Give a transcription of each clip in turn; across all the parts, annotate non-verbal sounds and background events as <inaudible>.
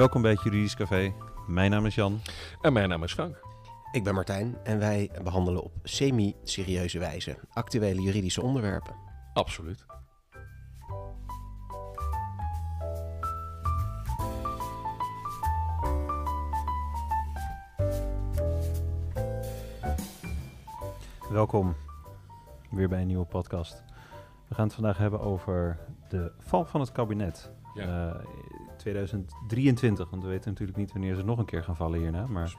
Welkom bij het Juridisch Café. Mijn naam is Jan. En mijn naam is Frank. Ik ben Martijn en wij behandelen op semi-serieuze wijze actuele juridische onderwerpen. Absoluut. Welkom weer bij een nieuwe podcast. We gaan het vandaag hebben over de val van het kabinet. Ja. Eh, 2023, want we weten natuurlijk niet wanneer ze nog een keer gaan vallen hierna. Maar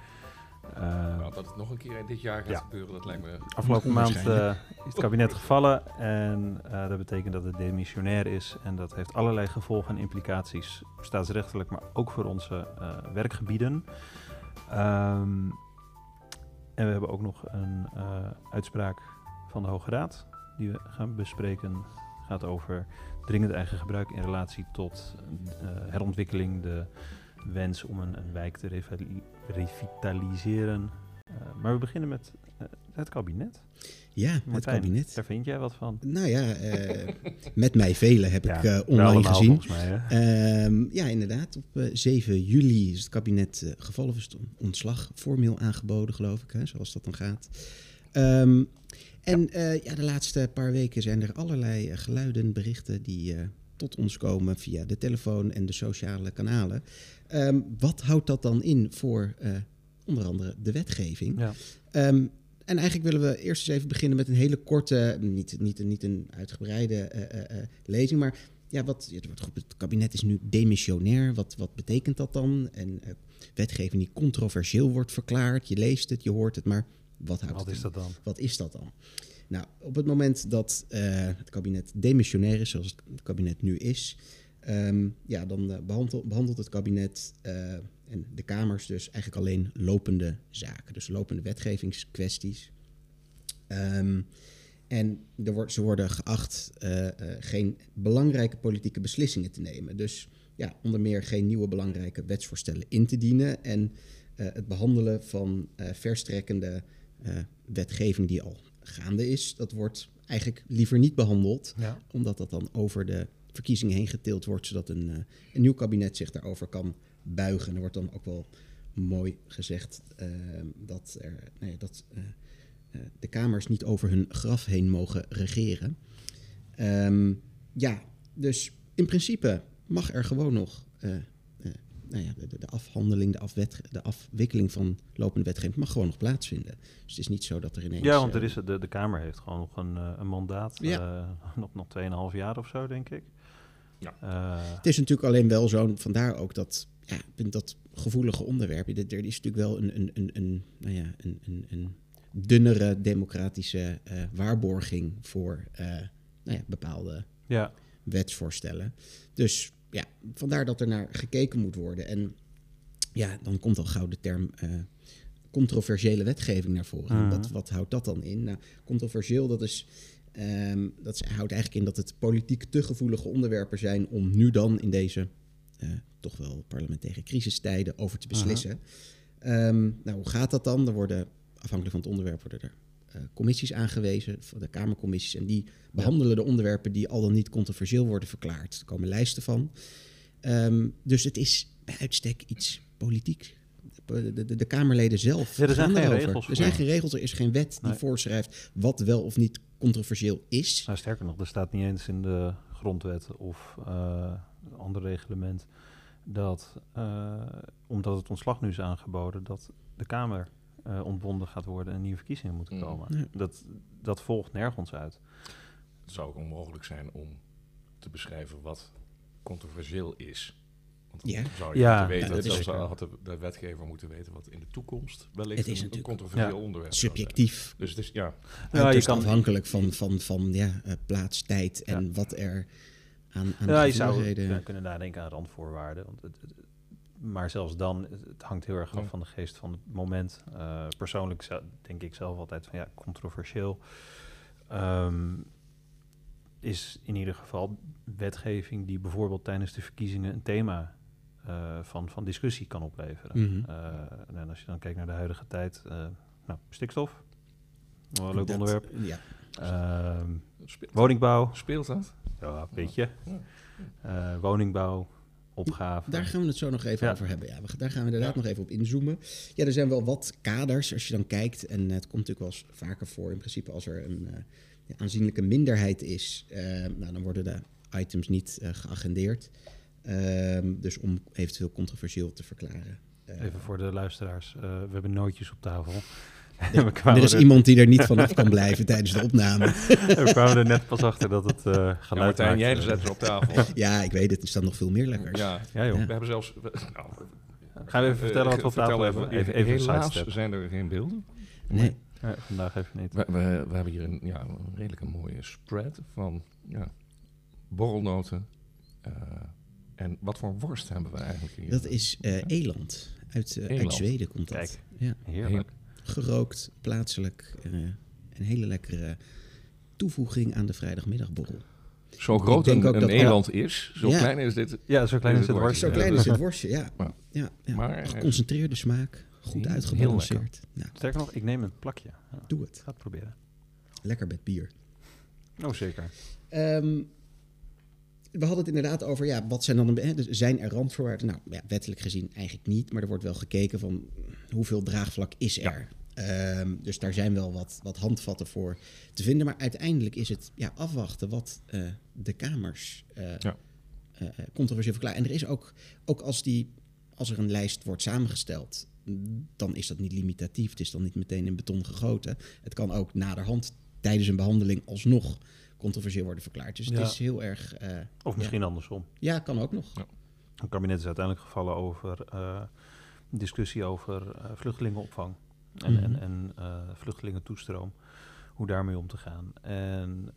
eh, Nou, dat het nog een keer dit jaar gaat Ja. gebeuren, dat lijkt me... afgelopen maand eh, is het kabinet gevallen en eh, dat betekent dat het demissionair is. En dat heeft allerlei gevolgen en implicaties, staatsrechtelijk, maar ook voor onze werkgebieden. Ehm, en we hebben ook nog een uitspraak van de Hoge Raad die we gaan bespreken. gaat over dringend eigen gebruik in relatie tot eh, herontwikkeling, de wens om een, een wijk te revitaliseren. Eh, maar we beginnen met eh, het kabinet. Ja, het kabinet. Daar vind jij wat van? Nou ja, met mij velen heb ik online gezien. Mij? Ehm, ja, inderdaad. Op eh, 7 juli is het kabinet gevallen. Is het ontslag formeel aangeboden, geloof ik, hè, zoals dat dan gaat. Ehm, en eh, ja, de laatste paar weken zijn er allerlei eh, geluiden, berichten die eh, tot ons komen via de telefoon en de sociale kanalen. Ehm, wat houdt dat dan in voor onder andere de wetgeving? Ja. Ehm, en eigenlijk willen we eerst eens even beginnen met een hele korte, niet, niet, niet een uitgebreide lezing, maar ja, wat, het, wordt het kabinet is nu demissionair. Wat, wat betekent dat dan? En wetgeving die controversieel wordt verklaard. Je leest het, je hoort het, maar wat houdt Wat is dat dan? Wat is dat dan? Nou, op het moment dat eh, het kabinet demissionair is, zoals het kabinet nu is, ehm, ja, dan eh, behandelt, behandelt het kabinet eh, en de Kamers dus eigenlijk alleen lopende zaken. Dus lopende wetgevingskwesties. Ehm, en er wordt, ze worden geacht geen belangrijke politieke beslissingen te nemen. Dus ja, onder meer geen nieuwe belangrijke wetsvoorstellen in te dienen. En het behandelen van verstrekkende eh, wetgeving die al gaande is, dat wordt eigenlijk liever niet behandeld, Ja. omdat dat dan over de verkiezingen heen getild wordt, zodat een, eh, een nieuw kabinet zich daarover kan buigen. Er wordt dan ook wel mooi gezegd eh, dat, er, nee, dat de Kamers niet over hun graf heen mogen regeren. Ehm, ja, dus in principe mag er gewoon nog nou ja, de, de- de afhandeling, de, afwet, de afwikkeling van lopende wetgeving mag gewoon nog plaatsvinden. Dus het is niet zo dat er ineens... Ja, want er eh, is, de, de Kamer heeft gewoon nog een, eh, een mandaat. Ja. eh, <laughs> nog, nog 2,5 jaar of zo, denk ik. Ja. Het is natuurlijk alleen wel zo, vandaar ook dat, ja, dat gevoelige onderwerp. Er er is natuurlijk wel een, een, een, een, nou ja, een, een, een dunnere democratische waarborging voor nou ja, bepaalde ja. wetsvoorstellen. Dus ja, vandaar dat er naar gekeken moet worden. En ja, dan komt al gauw de term eh, controversiële wetgeving naar voren. Mhm. Wat, wat houdt dat dan in? Nou, controversieel, dat, is, ehm, dat is- houdt eigenlijk in dat het politiek te gevoelige onderwerpen zijn om nu dan in deze eh, toch wel parlementaire crisistijden over te beslissen. Ehm, nou, hoe gaat dat dan? Er worden, afhankelijk van het onderwerp, worden er commissies aangewezen, de Kamercommissies, en die behandelen de onderwerpen die al dan niet controversieel worden verklaard. Er komen lijsten van. Ehm, dus het is bij uitstek iets politiek. De, de, de Kamerleden zelf. Ja, er zijn geen regels Er zijn geen regels, er is geen wet die Nee. voorschrijft wat wel of niet controversieel is. Nou, sterker nog, er staat niet eens in de grondwet of eh, een ander reglement dat, eh, omdat het ontslag nu is aangeboden, dat de Kamer eh, ontbonden gaat worden en nieuwe verkiezingen moeten Mm. komen. Dat, dat volgt nergens uit. Het zou ook onmogelijk zijn om te beschrijven wat controversieel is. Want dan Ja. zou je Ja, moeten weten, ja, dat dat is had de, de wetgever moeten weten wat in de toekomst wellicht Het is een, een controversieel Ja. onderwerp. Subjectief. Dus het is, ja, Ja, kan- afhankelijk van, van, van ja, eh, plaats, tijd en wat er aan, aan Ja, je zou kunnen nadenken aan randvoorwaarden. Want het, het- maar zelfs dan, het, hangt heel erg af Ja. van de geest van het moment. Eh, persoonlijk denk ik zelf altijd van ja, controversieel. Ehm, is in ieder geval wetgeving die bijvoorbeeld tijdens de verkiezingen een thema eh, van, van discussie kan opleveren. Mhm. Eh, en als je dan kijkt naar de huidige tijd, nou, stikstof, wel een leuk Dat- onderwerp. Ja, Ehm, speelt, woningbouw, speelt dat? ja, een beetje. Ja. Woningbouw, opgave. Daar gaan we het zo nog even Ja. over hebben. Ja, we, daar gaan we inderdaad Ja. nog even op inzoomen. Ja, er zijn wel wat kaders als je dan kijkt. En het komt natuurlijk wel eens vaker voor. In principe als er een eh, aanzienlijke minderheid is, eh, nou, dan worden de items niet eh, geagendeerd. Ehm, dus om eventueel controversieel te verklaren. Even voor de luisteraars. we hebben nootjes op tafel. <laughs> Ja, er is er, iemand die er niet vanaf kan blijven tijdens de opname. <laughs> we kwamen er net pas achter dat het eh Ja, geluid Martijn, jij zet ze op tafel. <laughs> Ja, ik weet het. Er staan nog veel meer lekkers. ja, Ja, joh. Ja. we hebben zelfs... we- Nou, Gaan we even vertellen wat we op tafel even, hebben? Even, even Helaas zijn er geen beelden. Nee. Ja, vandaag even niet. We, we, we hebben hier een, ja, een redelijk een mooie spread van ja, borrelnoten. eh, en wat voor worst hebben we eigenlijk hier? Dat is eh, eland. Uit, eh. Zweden komt dat. Kijk. Ja. Heerlijk. Gerookt, plaatselijk. eh, een hele lekkere toevoeging aan de vrijdagmiddagborrel. Zo groot denk een, ook een dat- eland is, zo Ja. klein is dit. Ja, zo klein is het worstje. Zo Ja, klein is het worstje, ja. Ja. ja, ja. Maar- Geconcentreerde smaak, goed uitgebalanceerd. Nou, Sterker nog, ik neem een plakje. Ja, doe het. ga het proberen. Lekker met bier. Oh, zeker. Ehm, we hadden het inderdaad over, ja, wat zijn dan de, hè, dus zijn er randvoorwaarden? Nou, ja, wettelijk gezien eigenlijk niet, maar er wordt wel gekeken van hoeveel draagvlak is er. Ehm, dus daar zijn wel wat, wat handvatten voor te vinden, maar uiteindelijk is het ja, afwachten wat eh, de kamers eh, Ja. eh, controversieel verklaren. En er is ook, ook als, die, als er een lijst wordt samengesteld, dan is dat niet limitatief. Het is dan niet meteen in beton gegoten. Het kan ook naderhand tijdens een behandeling alsnog controversieel worden verklaard. Dus het Ja. is heel erg. eh, Of misschien andersom. ja, kan ook nog. Het kabinet is uiteindelijk gevallen over eh, discussie over eh, vluchtelingenopvang en, Mhm. en, en eh, vluchtelingentoestroom. Hoe daarmee om te gaan. En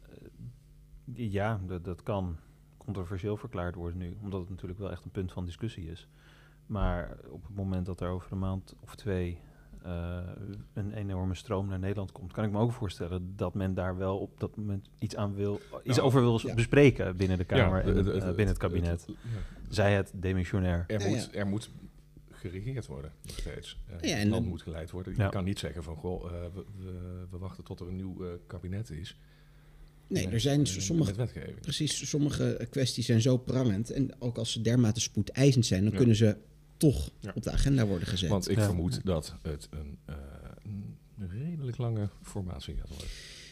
ja, dat, dat kan controversieel verklaard worden nu, omdat het natuurlijk wel echt een punt van discussie is. Maar op het moment dat er over een maand of twee eh, een enorme stroom naar Nederland komt, kan ik me ook voorstellen dat men daar wel op dat moment iets aan wil, iets Nou, over wil ja. bespreken binnen de Kamer Ja, en het- eh, binnen het kabinet. ja. Zij het demissionair. Er, moet, ja. er moet geregeerd worden, nog steeds. Ja, en het land moet geleid worden. Ja. Je kan niet zeggen van, goh, eh, we, we, we wachten tot er een nieuw eh, kabinet is. Nee, er zijn sommige, precies, sommige kwesties zijn zo prangend. En ook als ze dermate spoedeisend zijn, dan Ja. kunnen ze toch Ja. op de agenda worden gezet. Want ik Ja. vermoed dat het een, eh, een redelijk lange formatie gaat worden.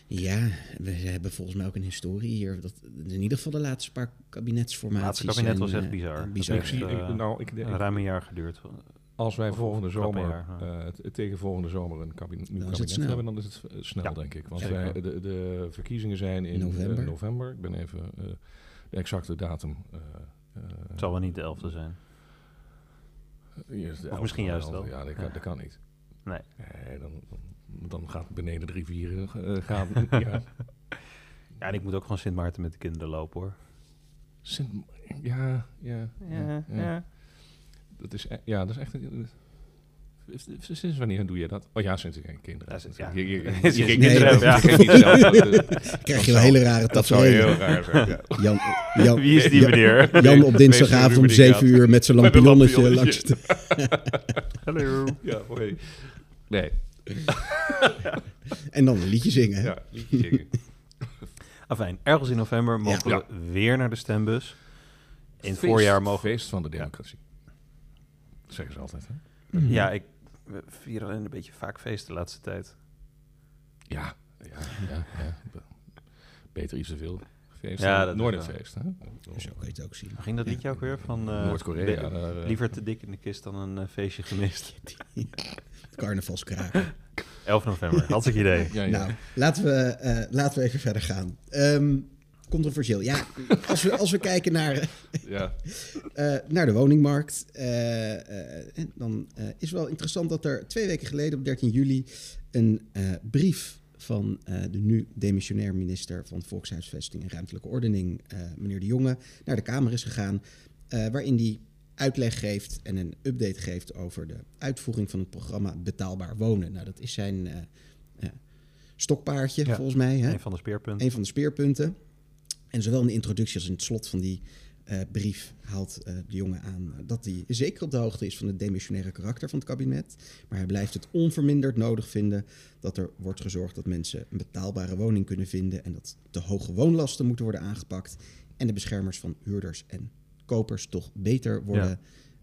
Ja, we hebben volgens mij ook een historie hier. Dat in ieder geval de laatste paar kabinetsformaties. Het laatste kabinet zijn, was echt eh, bizar. bizar. ik zie, ik, eh, nou, ik, ik- Een ruim een jaar geduurd. als wij volgende zomer, jaar, ja. eh, t- tegen volgende zomer een kabinet, nieuw Dan is het kabinet snel. hebben, dan is het snel, Ja. denk ik. Want wij, de, de verkiezingen zijn in November. november. november. Ik ben even eh, de exacte datum. Het zal wel niet de elfde zijn. Of misschien juist wel. Ja, dat kan, Ja. dat kan niet. Nee. Nee, dan, dan, gaat beneden de rivieren eh, gaan. <laughs> ja. Ja, en ik moet ook gewoon Sint Maarten met de kinderen lopen hoor. Sint, ja, ja, Ja, ja. Dat is, e- ja, dat is echt... een- Sinds wanneer doe je dat? Oh ja, sinds ik geen kinderen Ja, heb. sinds- ja. Je, je, <laughs> nee, kinderen ja. <laughs> Krijg je wel hele rare tafereelen. heel raar zijn, ja. <laughs> Jan, Jan, Wie is die Jan- meneer? Jan op dinsdagavond om Wees er 7 uur met zijn een lampionnetje langs de... Hallo. Ja, hoi. Nee, En dan een liedje zingen. ja, liedje zingen. Afijn, ergens in november mogen Ja. we weer naar de stembus. In het Feest- voorjaar mogen Feest van de democratie. Dat zeggen ze altijd, hè? Mhm. Ja, ik we vieren alleen een beetje vaak feest de laatste tijd. Ja, ja, ja. ja. Beter iets te veel feest Ja, dat is nooit waar. een feest, hè? Zo kan je het ook zien. Ging dat liedje ook weer? Van eh, Noord-Korea. eh, Liever te dik in de kist dan een eh, feestje gemist. <laughs> Carnavalskraken. <laughs> 11 november, hartstikke idee. Ja, ja. Nou, laten we, eh, laten we even verder gaan. Ehm, controversieel. Ja, als we, als we kijken naar, ja. <laughs> eh, naar de woningmarkt, eh, eh, en dan eh, is wel interessant dat er twee weken geleden, op 13 juli, een eh, brief van eh, de nu demissionair minister van Volkshuisvesting en Ruimtelijke Ordening, eh, meneer De Jonge, naar de Kamer is gegaan, eh, waarin die uitleg geeft en een update geeft over de uitvoering van het programma Betaalbaar Wonen. Nou, dat is zijn eh, eh, stokpaardje, Ja. volgens mij. Hè? Een van de speerpunten. Een van de speerpunten. En zowel in de introductie als in het slot van die eh, brief haalt eh, de jongen aan dat hij zeker op de hoogte is van het demissionaire karakter van het kabinet. Maar hij blijft het onverminderd nodig vinden dat er wordt gezorgd dat mensen een betaalbare woning kunnen vinden en dat de hoge woonlasten moeten worden aangepakt en de beschermers van huurders en huiskopers toch beter worden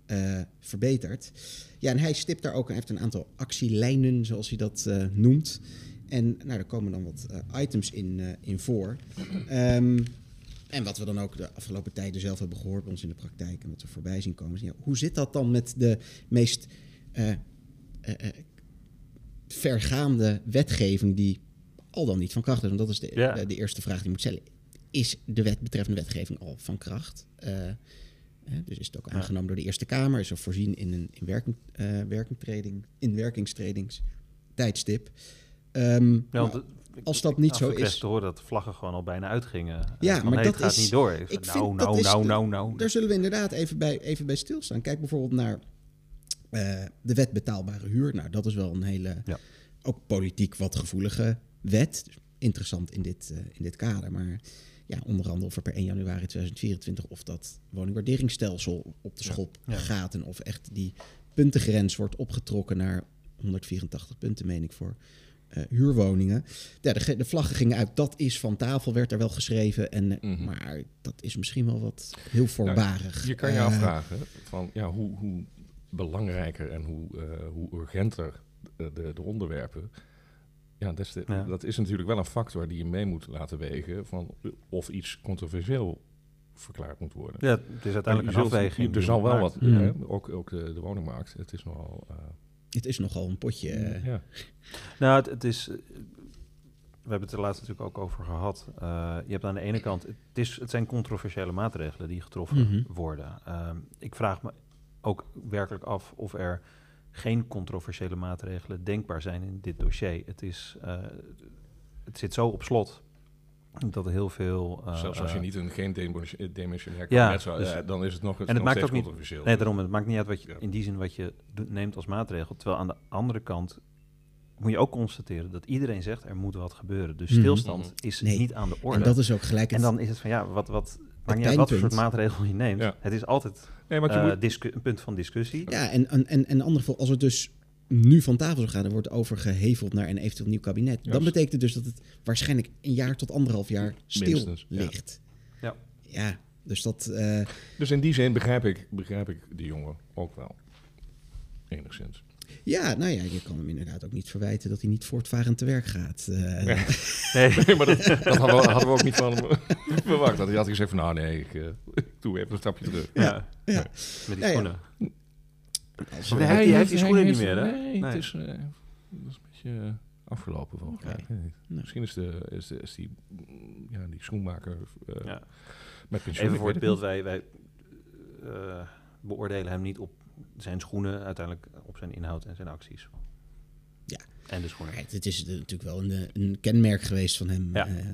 eh, verbeterd. Ja, en hij stipt daar ook, hij heeft een aantal actielijnen, zoals hij dat eh, noemt. En nou, daar komen dan wat eh, items in, eh, in voor. Ehm, en wat we dan ook de afgelopen tijden zelf hebben gehoord bij ons in de praktijk en wat we voorbij zien komen. is, Ja, hoe zit dat dan met de meest eh, vergaande wetgeving die al dan niet van kracht is? Want dat is de, Ja. de, de eerste vraag die je moet stellen. Is de wet betreffende wetgeving al van kracht? Dus is het ook Ja. aangenomen door de Eerste Kamer? Is er voorzien in een in werking, werkingtreding, in Ehm, Ja, nou, als dat niet zo is- ik te horen dat de vlaggen gewoon al bijna uitgingen. Ja, Eh, maar nee, dat het gaat is- niet door. Ik, ik vind, vind nou, dat nou, is nou, nou, nou. Daar zullen we inderdaad even bij, even bij stilstaan. Kijk bijvoorbeeld naar eh, de wet betaalbare huur. Nou, dat is wel een hele, Ja. ook politiek wat gevoelige wet. Dus interessant in dit, eh, in dit kader. Maar ja, onder andere of er per 1 januari 2024 of dat woningwaarderingsstelsel op de Ja. schop Ja. gaat. En of echt die puntengrens wordt opgetrokken naar 184 punten, meen ik, voor eh, huurwoningen. Ja, de, de vlaggen gingen uit. Dat is van tafel, werd er wel geschreven. En, eh, Mhm. Maar dat is misschien wel wat heel voorbarig. Je kan je Eh, afvragen van ja, hoe, hoe belangrijker en hoe, eh, hoe urgenter de, de, de onderwerpen. Ja, dat is, de- Ja. dat is natuurlijk wel een factor die je mee moet laten wegen van of iets controversieel verklaard moet worden. Ja, het is uiteindelijk een afweging. Er zal wel wat, hè, ook, ook de, de woningmarkt. Het is nogal. Het is nogal een potje. eh, ja. Nou, het, het is. eh, We hebben het er laatst natuurlijk ook over gehad. Eh, je hebt aan de ene kant, het, is, het zijn controversiële maatregelen die getroffen Mhm. worden. Ehm, ik vraag me ook werkelijk af of er geen controversiële maatregelen denkbaar zijn in dit dossier. Het, is, het zit zo op slot dat er heel veel. eh, Zelfs als je eh, niet een geen demissionair demissionair Ja, dus- eh, dan is het nog, het nog maakt steeds ook niet- controversieel. Nee, daarom. Het maakt niet uit wat je, Ja. in die zin wat je neemt als maatregel. Terwijl aan de andere kant moet je ook constateren dat iedereen zegt er moet wat gebeuren. Dus Mhm. stilstand Mhm. is Nee. niet aan de orde. en dat is ook gelijk En het, dan is het van ja, wat, wat maakt niet uit wat voor soort maatregel je neemt. Ja. Het is altijd Nee, je eh, moet, een punt van discussie. Ja, en, en, en, en ander geval, als het dus nu van tafel zou gaan en wordt overgeheveld naar een eventueel nieuw kabinet, dan betekent het dus dat het waarschijnlijk een jaar tot anderhalf jaar stil Minstens, ligt. Ja. Ja, dus dat. eh, dus in die zin begrijp ik, begrijp ik de jongen ook wel. Enigszins. ja, nou ja, je kan hem inderdaad ook niet verwijten dat hij niet voortvarend te werk gaat. Eh, <laughs> Nee. <laughs> Maar dat, dat hadden, we, hadden we ook niet van hem <laughs> verwacht. Dat hij had gezegd van, nou nee, ik, eh, ik doe even een stapje terug. Ja. Ja. Met die Ja, ja. Als- hij heeft- hij heeft die schoenen niet meer, hè? Nee, Nee. het is, eh, dat is een beetje eh, afgelopen volgens mij. Oké. Ik weet niet. Nou. Misschien is, de, is, de, is die, mm, ja, die schoenmaker eh, Ja. met pensioen. Even voor het beeld, wij, wij eh, beoordelen hem niet op zijn schoenen, uiteindelijk op zijn inhoud en zijn acties. Ja. En de schoenen. Het is natuurlijk wel een, een kenmerk geweest van hem. Ja. eh,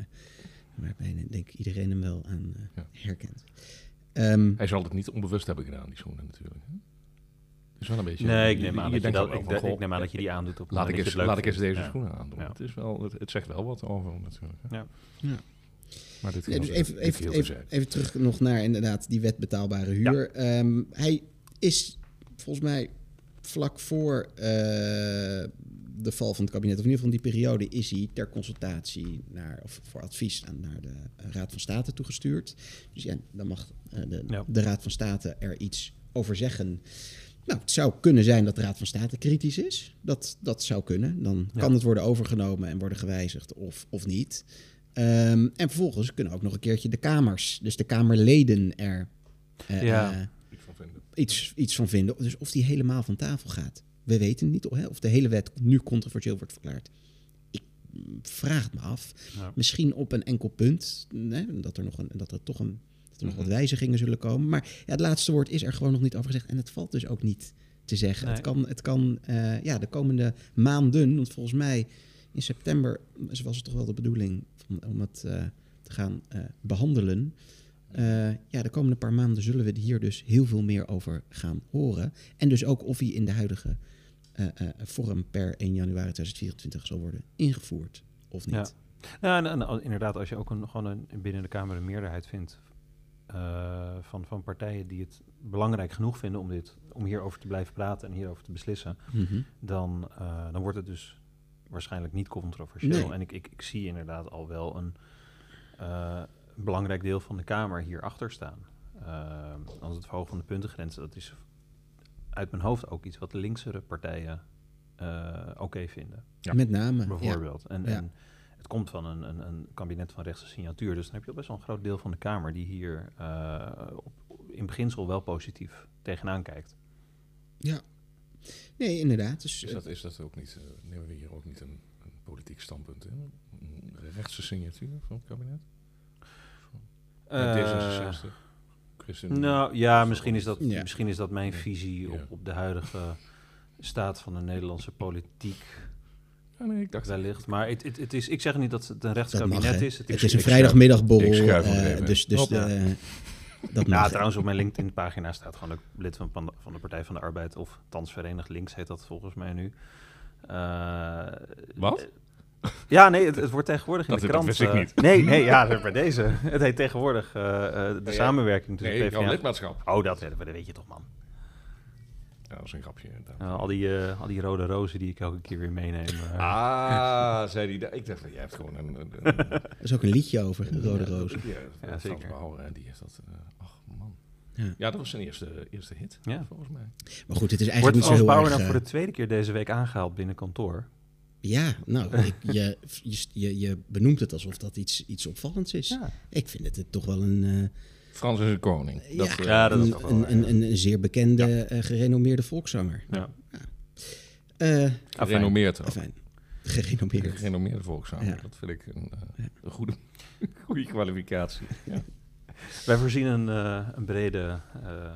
waarbij denk ik iedereen hem wel aan eh, Ja. herkent. Ehm, Hij zal het niet onbewust hebben gedaan, die schoenen natuurlijk. hè? Het is wel een beetje... Nee, ik neem je aan, dat je, denkt dat, ook wel ik, van, ik goh, neem aan dat je die aandoet op Laat ik, eens, laat ik eens deze Ja. schoenen aandoen. Ja. Het, is wel, het, het zegt wel wat over natuurlijk. Ja. Ja. Maar dit dus even, even, even, terug nog naar inderdaad die wet betaalbare huur. Ehm, hij is volgens mij vlak voor eh, de val van het kabinet, of in ieder geval in die periode, is hij ter consultatie naar, of voor advies aan, naar de eh, Raad van State toegestuurd. Dus ja, dan mag eh, de, Ja. de Raad van State er iets over zeggen. Nou, het zou kunnen zijn dat de Raad van State kritisch is. Dat, dat zou kunnen. Dan Ja. kan het worden overgenomen en worden gewijzigd of, of niet. Ehm, en vervolgens kunnen ook nog een keertje de Kamers, dus de Kamerleden er eh, Ja. eh, Iets van vinden. iets, iets van vinden. Dus of die helemaal van tafel gaat. We weten het niet hè, of de hele wet nu controversieel wordt verklaard. Ik vraag het me af. Ja. Misschien op een enkel punt. Hè, dat, er nog een, dat er toch een, dat er nog wat wijzigingen zullen komen. Maar ja, het laatste woord is er gewoon nog niet over gezegd. En het valt dus ook niet te zeggen. Nee. Het kan, het kan eh, ja, de komende maanden. Want volgens mij in september was het toch wel de bedoeling om, om het eh, te gaan eh, behandelen. Eh, ja, de komende paar maanden zullen we hier dus heel veel meer over gaan horen. En dus ook of hij in de huidige vorm per 1 januari 2024 zal worden ingevoerd of niet. Ja. Ja, en, en al- inderdaad, als je ook een, gewoon een, binnen de Kamer een meerderheid vindt eh, van, van partijen die het belangrijk genoeg vinden om, dit, om hierover te blijven praten en hierover te beslissen, Mhm. dan, eh, dan wordt het dus waarschijnlijk niet controversieel. Nee. En ik, ik, ik zie inderdaad al wel een eh, belangrijk deel van de Kamer hierachter staan. Als het verhogen van de puntengrens, dat is uit mijn hoofd ook iets wat de linksere partijen oké vinden, Ja. Met name. Ja. bijvoorbeeld. En, Ja. Het komt van een, een, een kabinet van rechtse signatuur, dus dan heb je al best wel een groot deel van de Kamer die hier eh, op, in beginsel wel positief tegenaan kijkt. Nee, inderdaad. Dus, Is dat, is dat ook niet, eh, nemen we hier ook niet een, een politiek standpunt in? Een rechtse signatuur van het kabinet? Eh, D66? ChristenUnie? Nou ja, misschien is dat, Ja. misschien is dat mijn Ja. visie op, Ja. op de huidige staat van de Nederlandse politiek Ja, nee, ik dacht... wellicht. Maar het, het, het is, ik zeg niet dat het een dat mag, rechtskabinet is. Het Het is, is een vrijdagmiddagborrel. eh, dus dus de, dat ja, mag. trouwens op mijn LinkedIn-pagina staat gewoon dat ik lid van, van de, van de Partij van de Arbeid, of thans Verenigd Links heet dat volgens mij nu. Eh, Wat? Ja, nee, het, het wordt tegenwoordig in Dat- de dat krant. wist ik eh, niet. Nee, nee, ja, bij deze. <laughs> Het heet tegenwoordig eh, eh, de jij- samenwerking tussen Nee, PvdA. lidmaatschap. Oh, dat, dat weet je toch, man. Ja, dat is een grapje inderdaad. Uh, al, die, uh, al die rode rozen die ik elke keer weer meeneem. Uh. Ah, <laughs> zei hij. Ik dacht, jij hebt gewoon een... een, een er is ook een liedje over, Rode Roos. Ja, ja, ja zeker. Bauer, die heeft dat... Uh, ach, man. Ja. Ja. dat was zijn eerste, eerste hit, ja. volgens mij. Maar goed, het is eigenlijk Wordt niet zo heel Bauer erg... nou voor de tweede keer deze week aangehaald binnen kantoor? Ja, nou, <laughs> ik, je, je, je benoemt het alsof dat iets, iets opvallends is. Ja. Ik vind het toch wel een... Uh, Frans is een koning. Ja, Dat, uh, ja, dat is een, een, een, ja. een, een zeer bekende, ja. uh, gerenommeerde volkszanger. Ja. Uh, Gerenommeerd ook. Gerenommeerd. Gerenommeerde volkszanger. Ja. Dat vind ik een, uh, een goede, <laughs> goede kwalificatie. <laughs> Ja. Wij voorzien een, uh, een, brede, uh,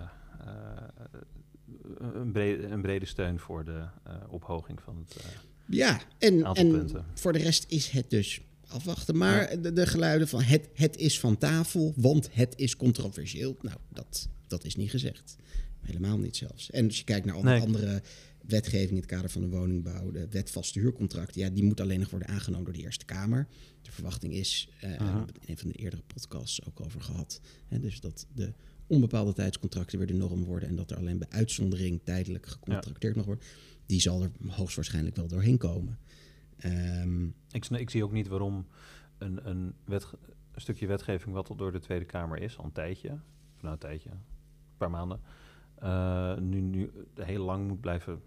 een, brede, een brede steun voor de uh, ophoging van het ja, en, aantal en punten. voor de rest is het dus afwachten. Maar ja. de, de, geluiden van het, het is van tafel, want het is controversieel. Nou, dat, dat is niet gezegd. Helemaal niet zelfs. En als je kijkt naar alle nee. andere wetgeving in het kader van de woningbouw, de wet vaste huurcontracten, ja, die moet alleen nog worden aangenomen door de Eerste Kamer. De verwachting is, uh, in een van de eerdere podcasts ook over gehad, hè, dus dat de onbepaalde tijdscontracten weer de norm worden en dat er alleen bij uitzondering tijdelijk gecontracteerd ja. mag worden. Die zal er hoogstwaarschijnlijk wel doorheen komen. Um, ik, ik, zie ook niet waarom een, een, wet, stukje wetgeving wat al door de Tweede Kamer is, al een tijdje, of nou een tijdje, een paar maanden, uh, nu, nu heel lang moet blijven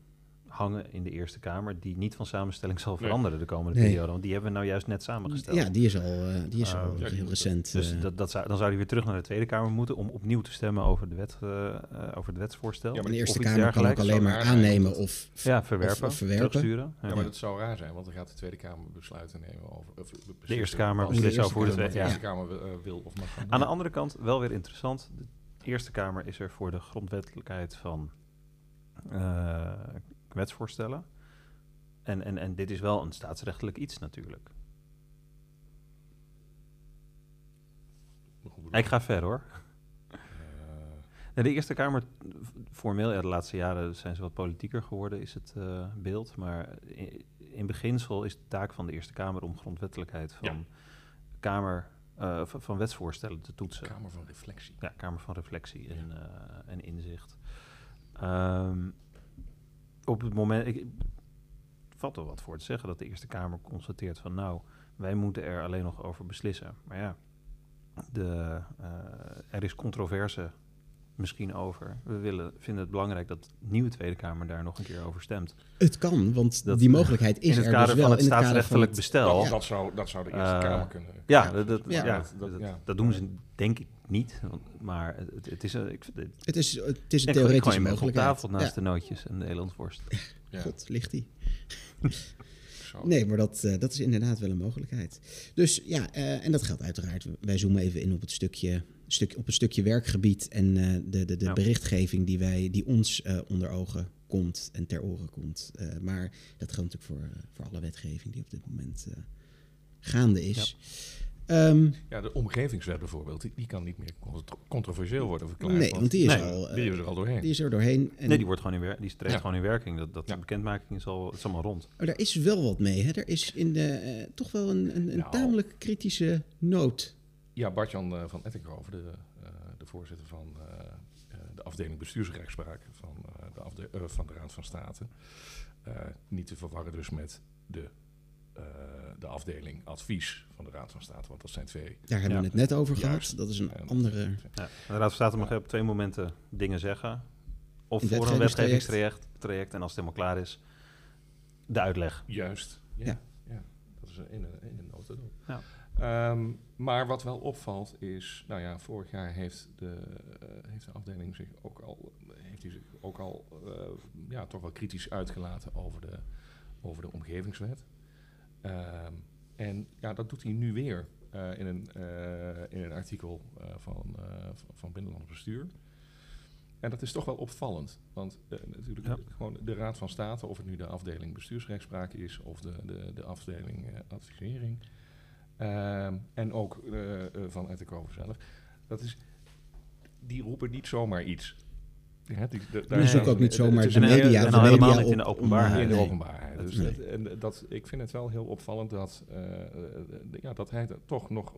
hangen in de Eerste Kamer, die niet van samenstelling zal veranderen nee. de komende nee. periode. Want die hebben we nou juist net samengesteld. Ja, die is al, uh, die is al uh, heel recent. Dus dat, dat zou, dan zou die weer terug naar de Tweede Kamer moeten om opnieuw te stemmen over, de wet, uh, over het wetsvoorstel. Ja, maar de Eerste Kamer kan ook alleen maar aannemen of, ja, verwerpen, of, of verwerpen. Ja, ja, maar dat zou raar zijn, want dan gaat de Tweede Kamer besluiten nemen over... Of, de Eerste Kamer beslist over hoe de Tweede ja. Kamer wil of mag gaan. Aan de andere kant, wel weer interessant, de Eerste Kamer is er voor de grondwettelijkheid van uh, wetsvoorstellen. En, en, en dit is wel een staatsrechtelijk iets natuurlijk. Ik ga ver hoor. Uh, de Eerste Kamer, formeel, ja, de laatste jaren zijn ze wat politieker geworden, is het uh, beeld. Maar in, in, beginsel is de taak van de Eerste Kamer om grondwettelijkheid van ja. Kamer, uh, van, wetsvoorstellen te toetsen. Kamer van Reflectie. Ja, Kamer van Reflectie en, ja. en inzicht. Um, op het moment, ik, valt er wat voor te zeggen dat de Eerste Kamer constateert van nou, wij moeten er alleen nog over beslissen. Maar ja, de, uh, er is controverse misschien over. We willen, vinden het belangrijk dat de nieuwe Tweede Kamer daar nog een keer over stemt. Het kan, want dat, die mogelijkheid is in het er kader dus wel van het in het staatsrechtelijk bestel. Ja. Dat, zou, dat zou de Eerste uh, Kamer kunnen. Ja, dat, dat, ja. ja, dat, dat, ja. dat, doen ze denk ik niet. Maar het, het is, ik, het, het is, het is een ik theoretische ik mogelijkheid. op tafel naast de nootjes en de elandworst. <laughs> God, ligt die. <laughs> Nee, maar dat, uh, dat is inderdaad wel een mogelijkheid. Dus ja, uh, en dat geldt uiteraard. Wij zoomen even in op het stukje, stuk, op het stukje werkgebied en uh, de, de, de ja. berichtgeving die, wij, die ons onder ogen komt en ter oren komt. maar dat geldt natuurlijk voor, voor alle wetgeving die op dit moment gaande is. Ja. Um, ja, de omgevingswet bijvoorbeeld, die, die, kan niet meer controversieel worden verklaard. Nee, want die is, nee, al, die is er al doorheen. Die is er doorheen. En nee, die, wordt gewoon in wer- die treedt ja. gewoon in werking. Dat, dat ja. bekendmaking is al, is allemaal rond. Maar daar is wel wat mee. Hè? Er is in de, uh, toch wel een, een, een nou, tamelijk kritische noot. Ja, Bartjan uh, van Ettinghoven, de, uh, de voorzitter van de afdeling bestuursrechtspraak van, de, afde- van de Raad van State. niet te verwarren dus met de eh, de afdeling advies van de Raad van State. Want dat zijn twee. Daar hebben we het net over Juist. gehad. Dat is een eh, andere... Ja. De Raad van State mag op twee momenten dingen zeggen. Of Een voor een wetgevingstraject. traject, en als het helemaal klaar is, de uitleg. Juist. Ja. Ja. ja. Dat is in een, in een notendop. Ja. Ehm, maar wat wel opvalt is, nou ja, vorig jaar heeft de, eh, heeft de afdeling zich ook al, heeft hij zich ook al eh, ja, toch wel kritisch uitgelaten over de, over de omgevingswet. Ehm, en ja, dat doet hij nu weer eh, in, een, in een artikel van, van, Binnenlands Bestuur. En dat is toch wel opvallend. Want natuurlijk Ja. gewoon de Raad van State, of het nu de afdeling bestuursrechtspraak is of de, de, de afdeling advisering. Ehm, en ook eh, eh, van Ettenkoven zelf. Dat is, die roepen niet zomaar iets. Ja, die, de- daar- zoeken ook niet zomaar is de media, en de al helemaal niet in de openbaarheid. in de openbaarheid. Dus Nee. dat, en dat, ik vind het wel heel opvallend dat, eh, eh, ja, dat hij er toch nog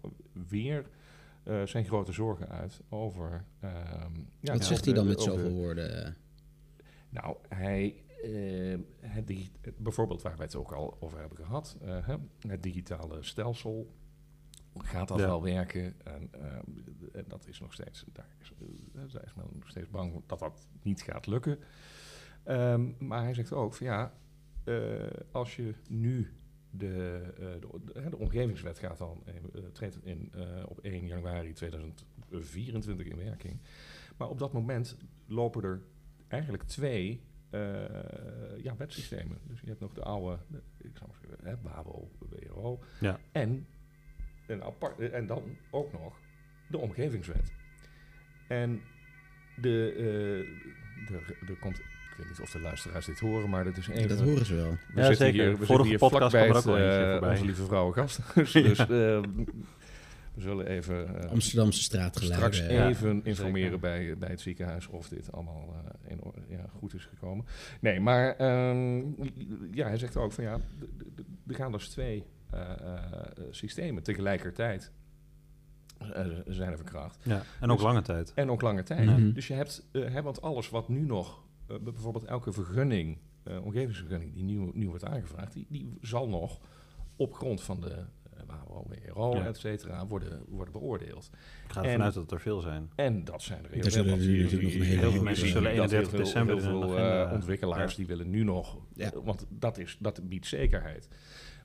weer eh, zijn grote zorgen uit over. ehm, ja, Wat de- zegt hij dan de- met de- zoveel woorden? Nou, hij, eh, het bijvoorbeeld waar we het ook al over hebben gehad, eh, het digitale stelsel. Gaat dat Ja. wel werken? En, ehm, en dat is nog steeds, daar is, eh, daar is men nog steeds bang dat dat niet gaat lukken. Ehm, maar hij zegt ook van ja, eh, als je nu de, eh, de, de, omgevingswet gaat dan, eh, eh, treedt in, eh, op 1 januari 2024 in werking. Maar op dat moment lopen er eigenlijk twee eh, ja, wetsystemen. Dus je hebt nog de oude, de, ik zou maar zeggen, hè, WABO, WRO. Ja. En, een apart, en dan ook nog de omgevingswet. En de, eh, de, er komt, ik weet niet of de luisteraars dit horen, maar dat is even... dat horen ze wel. We Ja, zitten zeker. Hier, we Vorige zitten hier podcast vlakbij kwam er ook eh, onze lieve vrouwen gasthuis. <laughs> dus eh, we zullen even... eh, Amsterdamse straatgeluiden. straks ja. even informeren bij, bij het ziekenhuis of dit allemaal eh, in, orde- ja, goed is gekomen. Nee, maar ehm, ja, hij zegt ook van ja, er gaan dus twee eh, eh, systemen tegelijkertijd eh, zijn er verkracht. Ja, en ook Dus- lange tijd. En ook lange tijd. Mhm. Dus je hebt, eh, hè, want alles wat nu nog, eh, bijvoorbeeld elke vergunning, eh, omgevingsvergunning die nieuw, nieuw wordt aangevraagd, die, die zal nog op grond van de Ja. et cetera, worden, worden beoordeeld. Ik ga ervan uit dat er veel zijn. En dat zijn er heel hele heel veel zien Zullen dat 31 heel veel- december heel veel eh, ontwikkelaars Ja. die willen nu nog, Ja. eh, want dat, is, dat biedt zekerheid.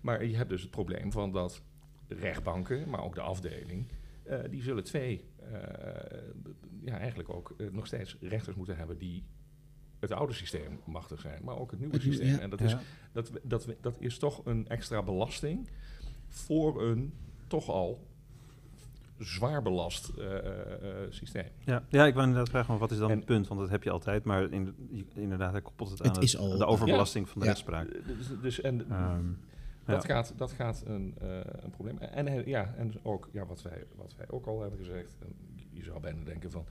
Maar je hebt dus het probleem van dat rechtbanken, maar ook de afdeling, eh, die zullen twee, eh, ja eigenlijk ook nog steeds rechters moeten hebben die het oude systeem machtig zijn, maar ook het nieuwe Het systeem. ja. En dat is, dat, dat, dat is toch een extra belasting voor een toch al zwaar belast eh, eh, eh, systeem. Ja, ja, ik wil inderdaad vragen, maar wat is dan En- het punt? Want dat heb je altijd, maar in, inderdaad, hij koppelt het aan Het het- is al- de overbelasting van de Ja. rechtspraak. Dus, dus en Ehm, dat, ja. gaat, dat gaat een, eh, een probleem. En, hij- ja, en ook ja, wat, wij, wat wij ook al hebben gezegd. en Je zou bijna denken van.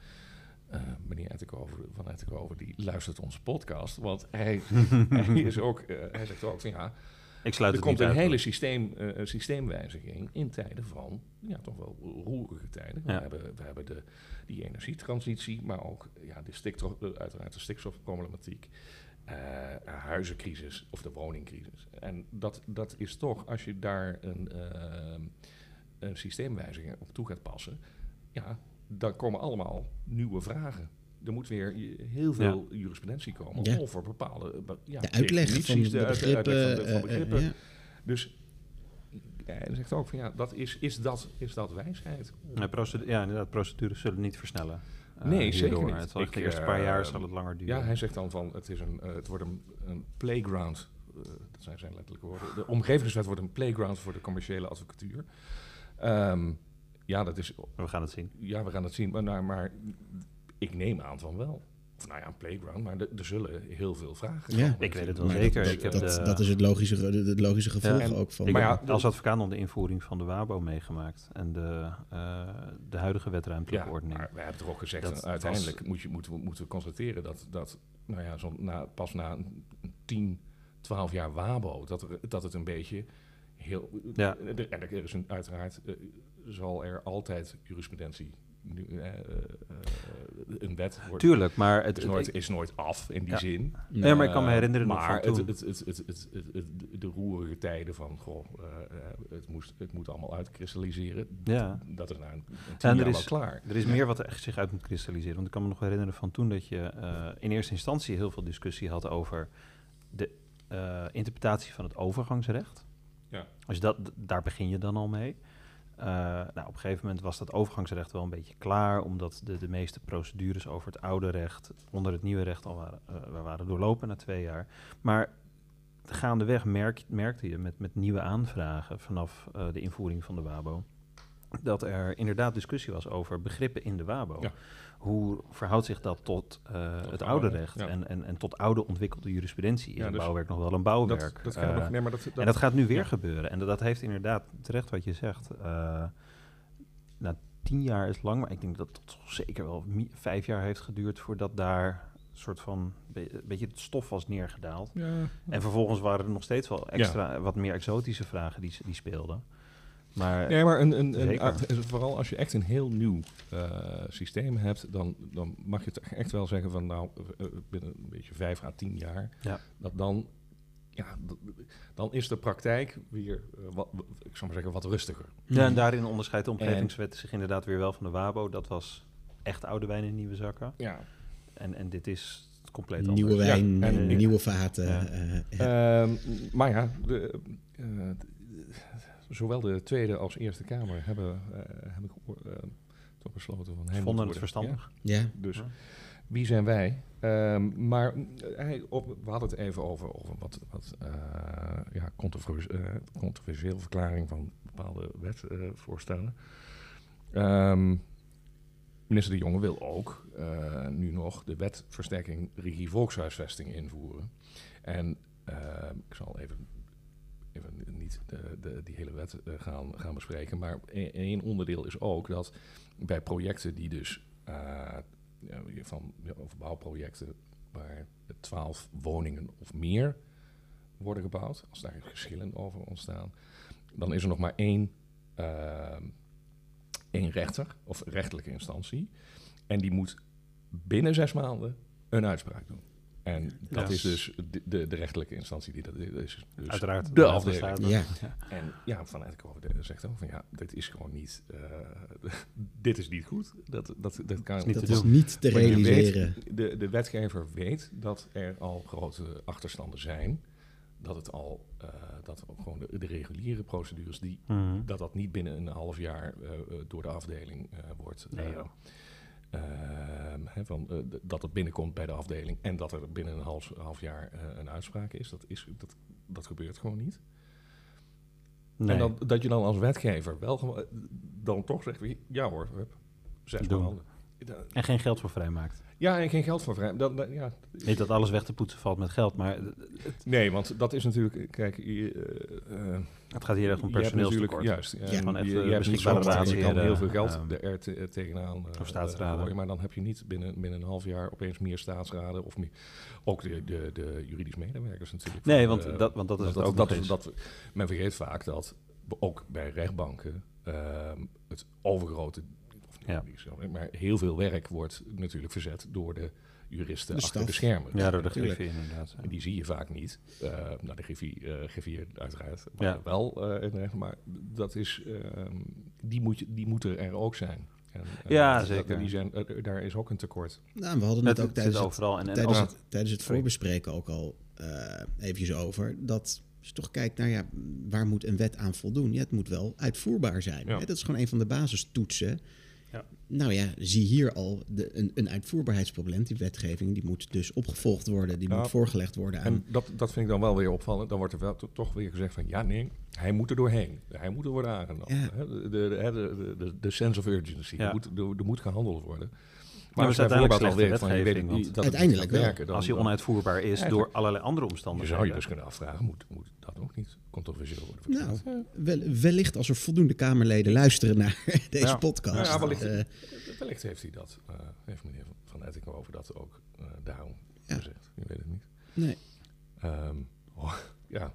eh, meneer Ettenkover van Ettenkover, die luistert onze podcast. Want hij, <laughs> hij, is ook, hij zegt ook van ja, ik sluit er het komt niet een uit, hele systeem, eh, een systeemwijziging in tijden van ja, toch wel roerige tijden. We hebben, we hebben de, die energietransitie, maar ook ja, de stikstof, eh, uiteraard de stikstofproblematiek. eh, huizencrisis of de woningcrisis. En dat, dat is toch, als je daar een, een systeemwijziging op toe gaat passen, ja, dan komen allemaal nieuwe vragen. Er moet weer heel veel jurisprudentie komen Ja. over bepaalde eh, ja, de uitleg van de begrippen. uitleg van de- van eh, eh, begrippen. ja. Dus ja, hij zegt ook van ja, dat is, is, dat, is dat wijsheid? Ja, ja, inderdaad, procedures zullen niet versnellen. Nee, hierdoor. zeker niet. Het zal Ik, de eerste paar jaar zal het langer duren. Ja, hij zegt dan van het, is een, het wordt een, een playground. dat zijn zijn letterlijke woorden. De omgevingswet wordt een playground voor de commerciële advocatuur. Ehm, ja, dat is, We gaan het zien. ja, we gaan het zien. Maar, nou, maar ik neem aan van wel. Of nou ja, een playground, maar er- zullen heel veel vragen Ja. Ik weet het wel Maar zeker. Dat, ik heb dat, de- dat is het logische, het logische gevolg ook van. Ik Maar heb ja, als advocaat nog de invoering van de WABO meegemaakt en de, eh, de huidige Ja, wetruimtelijke ordening. maar we hebben toch ook gezegd, Dat en uiteindelijk moet je, moeten, we, moeten we constateren dat, dat nou ja, zo na, pas na een 10, 12 jaar WABO, dat, er, dat het een beetje heel... Ja. er- En er is een, uiteraard, eh, zal er altijd jurisprudentie. Nu, eh, eh, eh, een wet wordt, Tuurlijk, maar het is, nooit, is nooit af in die Ja. zin. Ja, maar ik kan me herinneren Maar van het, toen. het, het, het, het, het, het- de roerige tijden van, goh, het, moest, het moet allemaal uitkristalliseren. Ja. Dat is na een, een En er is- klaar. Er is meer wat er echt zich uit moet kristalliseren. Want ik kan me nog herinneren van toen dat je in eerste instantie heel veel discussie had over de interpretatie van het overgangsrecht. Ja. Je dat, daar begin je dan al mee. Eh, nou, op een gegeven moment was dat overgangsrecht wel een beetje klaar, omdat de, de meeste procedures over het oude recht onder het nieuwe recht al waren, eh, waren doorlopen na twee jaar. Maar gaandeweg merk, merkte je met, met nieuwe aanvragen vanaf eh, de invoering van de WABO, dat er inderdaad discussie was over begrippen in de WABO. Ja. Hoe verhoudt zich dat tot eh, Tot het oude, recht ja. en, en, en tot oude ontwikkelde jurisprudentie? Is Ja, een dus bouwwerk nog wel een bouwwerk? Dat, dat Eh, nog, nee, maar dat, dat, en dat gaat nu weer ja. gebeuren. En dat, heeft inderdaad terecht wat je zegt. eh nou, tien jaar is lang, maar ik denk dat het toch zeker wel vijf jaar heeft geduurd voordat daar een soort van be- beetje het stof was neergedaald. ja, En vervolgens waren er nog steeds wel extra, wat meer exotische vragen die, die speelden. Maar Nee, maar een, een, een, ah, vooral als je echt een heel nieuw eh, systeem hebt, dan, dan mag je toch echt wel zeggen van nou, binnen een beetje vijf à tien jaar, Ja. dat dan, ja, dan is de praktijk weer, eh, wat, ik zou maar zeggen, wat rustiger. ja, en daarin onderscheidt de omgevingswet zich inderdaad weer wel van de WABO. Dat was echt oude wijn in nieuwe zakken. Ja. En, en dit is compleet Nieuwe anders. wijn, Ja, en eh, nieuwe vaten. Ja. eh, ja. Ehm, maar ja, de, eh, d- zowel de Tweede als Eerste Kamer hebben, eh, hebben eh, toch besloten van... hij moet vonden het verstandig. ja. Ja, dus wie zijn wij? Ehm, maar eh, hij, op, we hadden het even over, over wat, wat eh, ja, controversiële verklaring van bepaalde wetvoorstellen. Ehm minister De Jonge wil ook eh, nu nog de wet versterking regie volkshuisvesting invoeren. En ehm, ik zal even niet de, de, die hele wet eh, gaan, gaan bespreken, maar e- één onderdeel is ook dat bij projecten die dus eh, van ja, over bouwprojecten waar 12 woningen of meer worden gebouwd, als daar geschillen over ontstaan, dan is er nog maar één, ehm, één rechter of rechtelijke instantie. En die moet binnen zes maanden een uitspraak doen. En dat Ja. is dus de, de, de rechtelijke instantie die dat is. Dus Uiteraard. de afdeling. staat. Ja. En ja, vanuit de zegt ook van ja, dit is gewoon niet, eh, <laughs> dit is niet goed. Dat, dat, dat kan Is niet Dat te is doen. niet te maar je weet- realiseren. de, de wetgever weet dat er al grote achterstanden zijn. Dat het al, eh, dat ook gewoon de, de reguliere procedures, die, Mhm. dat dat niet binnen een half jaar eh, eh, door de afdeling eh, wordt. Nee, eh, ehm, van, eh, dat het binnenkomt bij de afdeling en dat er binnen een half, half jaar eh, een uitspraak is. Dat, is dat, dat gebeurt gewoon niet. Nee. En dan, dat je dan als wetgever wel eh, dan toch zegt, wie, ja hoor, zes maanden. En geen geld voor vrijmaakt. Ja, en geen geld voor vrij. Dat, dat- ja. Niet dat alles weg te poetsen valt met geld, maar Nee, want dat is natuurlijk, kijk, je, eh, eh, het gaat hier echt om hebt personeelstekort. juist, ja, je, even je hebt niet zomaar, je kan raadsheren, heel veel geld ehm, er te- eh, tegenaan eh, of staatsraden. eh, maar dan heb je niet binnen, binnen een half jaar opeens meer staatsraden of meer, ook de, de, de juridisch medewerkers natuurlijk. Nee, Van, want eh, dat, want dat is het ook dat, nog eens. dat, men vergeet vaak dat ook bij rechtbanken ehm, het overgrote, Ja. maar heel veel werk wordt natuurlijk verzet door de juristen De achter de schermen. ja, door de Tuurlijk. griffie inderdaad. ja. En die zie je vaak niet. Eh nou, de griffie, eh, griffier uiteraard, maar Ja. wel eh, in de recht, maar dat is, ehm, die, moet je, die moeten er ook zijn. En, eh, Ja, dat- zeker. Die zijn, eh, daar is ook een tekort. Nou, we hadden Het, het ook tijdens het, overal. En, en tijdens, ook- het, tijdens het Sorry. voorbespreken ook al eh eventjes over. Dat als je toch kijkt naar ja, waar moet een wet aan voldoen? Ja, het moet wel uitvoerbaar zijn. Ja. Hè, Dat is gewoon een van de basistoetsen. Ja. Nou ja, zie hier al de, een, een uitvoerbaarheidsprobleem. Die wetgeving die moet dus opgevolgd worden. Die Ja. moet voorgelegd worden aan... En dat, dat vind ik dan wel weer opvallend. Dan wordt er wel to- toch weer gezegd van... ja, nee, hij moet er doorheen. Hij moet er worden aangenomen. Ja. De, de, de, de, de, de sense of urgency. Ja. Er, moet, er, er moet gehandeld worden. Maar als het is je bijvoorbeeld uiteindelijk al weet slechte van... je weet wetgeving, dat uiteindelijk wel. werken, dan- als hij onuitvoerbaar is Eigenlijk- door allerlei andere Je omstandigheden. zou je dus kunnen afvragen, moet, moet dat ook niet controversieel worden? Nou, wel, wellicht als er voldoende Kamerleden luisteren naar <laughs> deze Ja. podcast. Ja, wellicht. Eh, Wellicht heeft hij dat, eh, heeft meneer Van Ettingen over dat ook eh, daarom Ja. gezegd. Je weet het niet. nee. Ehm, <laughs> oh, ja.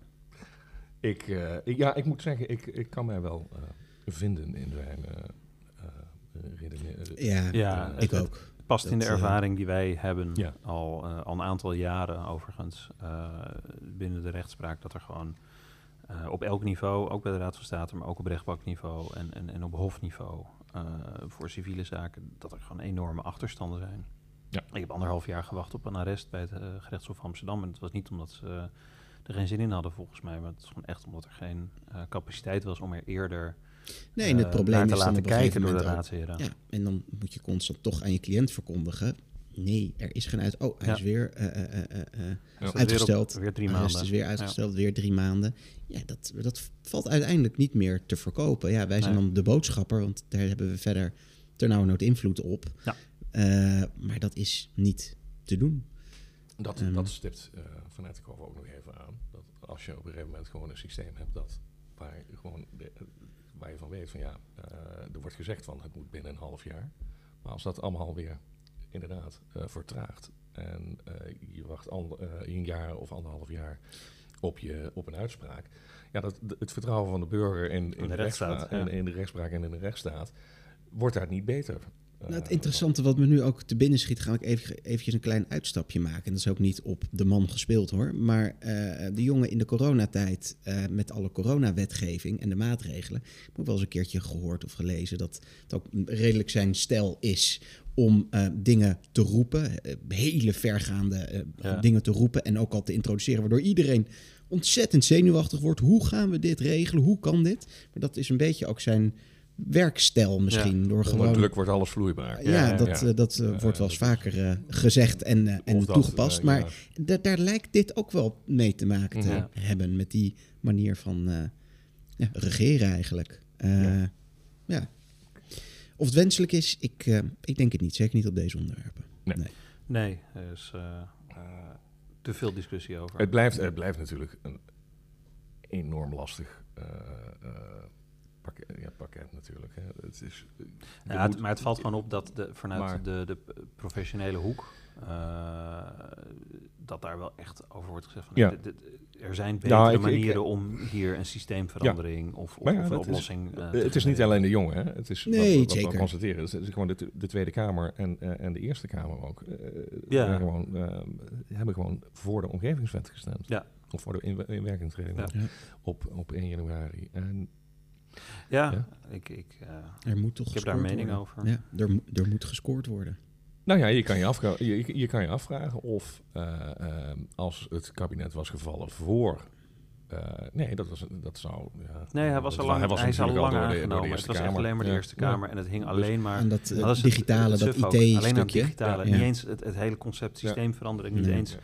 Ik, eh, ik, ja, ik moet zeggen, ik, ik kan mij wel eh, vinden in zijn eh eh, redenering. Ja, Ja, ik het- ook. Past in de eh, ervaring die wij hebben, Ja. al, eh, al een aantal jaren overigens, eh, binnen de rechtspraak, dat er gewoon op elk niveau, ook bij de Raad van State, maar ook op rechtbankniveau en, en, en op hofniveau, voor civiele zaken, dat er gewoon enorme achterstanden zijn. Ja. Ik heb anderhalf jaar gewacht op een arrest bij het eh, gerechtshof Amsterdam en het was niet omdat ze er geen zin in hadden volgens mij, maar het is gewoon echt omdat er geen capaciteit was om er eerder Nee, en het eh, probleem naar is te dan laten op een gegeven kijken door de moment ook- raadsheren. Ja, en dan moet je constant toch aan je cliënt verkondigen. Nee, er is geen uit. Oh, hij Ja. is weer eh, eh, eh, eh, eh, Ja. Dus weer op- uitgesteld. Weer, drie maanden. is weer uitgesteld, weer drie maanden. Ja, dat, dat valt uiteindelijk niet meer te verkopen. Ja, wij zijn Nee. dan de boodschapper, want daar hebben we verder ternauwernood invloed op. Ja. Eh, maar dat is niet te doen. Dat, Ehm. dat stipt eh vanuit de Kove ook nog even aan. Dat als je op een gegeven moment gewoon een systeem hebt dat, waar, je gewoon de- waar je van weet van ja, eh, er wordt gezegd van het moet binnen een half jaar. Maar als dat allemaal weer inderdaad eh, vertraagt en eh, je wacht al, een jaar of anderhalf jaar op, je, op een uitspraak. Ja, dat, het vertrouwen van de burger in, in, de rechtsstaat, ja. en in de rechtspraak en in de rechtsstaat wordt daar niet beter. Nou, het interessante wat me nu ook te binnen schiet, ga ik even, eventjes een klein uitstapje maken. En dat is ook niet op de man gespeeld hoor. Maar eh, de jongen in de coronatijd eh, met alle coronawetgeving en de maatregelen. Ik heb wel eens een keertje gehoord of gelezen dat het ook redelijk zijn stijl is om eh, dingen te roepen. hele vergaande Ja. dingen te roepen en ook al te introduceren. Waardoor iedereen ontzettend zenuwachtig wordt. Hoe gaan we dit regelen? Hoe kan dit? Maar dat is een beetje ook zijn werkstijl misschien. Door gewoon druk wordt alles vloeibaar. ja, Ja, dat, ja. eh, dat eh, wordt wel eens vaker eh, gezegd en, en dat, toegepast. maar daar lijkt dit ook wel mee te maken te Ja. hebben. Met die manier van eh, ja, regeren eigenlijk. Eh, ja. Ja. Of het wenselijk is, ik, ik denk het niet. Zeker niet op deze onderwerpen. Nee. Nee, er is eh, eh, te veel discussie over. Het blijft, het blijft natuurlijk een enorm lastig eh, eh, pakket, ja, pakket natuurlijk. Hè. Het is, Ja, het- moet- maar het valt gewoon op dat de, vanuit Maar- de, de professionele hoek... eh, dat daar wel echt over wordt gezegd van... Ja. dit- dit- er zijn betere Nou, ik- ik- manieren om hier een systeemverandering of, of, Maar ja, of een is- oplossing... eh, te het is niet alleen de jongen, hè. Het is Nee, wat, wat zeker. we constateren. Het is gewoon de, de Tweede Kamer en, eh, en de Eerste Kamer ook. eh, Ja. gewoon, eh, hebben gewoon voor de omgevingswet gestemd. Ja. Of voor de in, inwerkingtreding Ja. Ja. op, op 1 januari. En Ja, Ja. ik... ik eh, Er moet toch Ik heb daar mening worden. over. Ja, er, er moet gescoord worden. Nou ja, je kan je, afvra- je, je kan je afvragen of eh, eh, als het kabinet was gevallen voor. eh, nee, dat, was, dat zou. Ja, nee, hij was al lang, was hij is al natuurlijk lang door de- door de aangenomen. Eerste het was echt alleen maar de Ja. Eerste. Kamer. En het hing Dus- alleen maar... En dat, het- digitale, het dat. IT-stukje. Alleen dat digitale. Ja. Niet eens het, het hele concept Ja. systeemverandering. Niet Ja. eens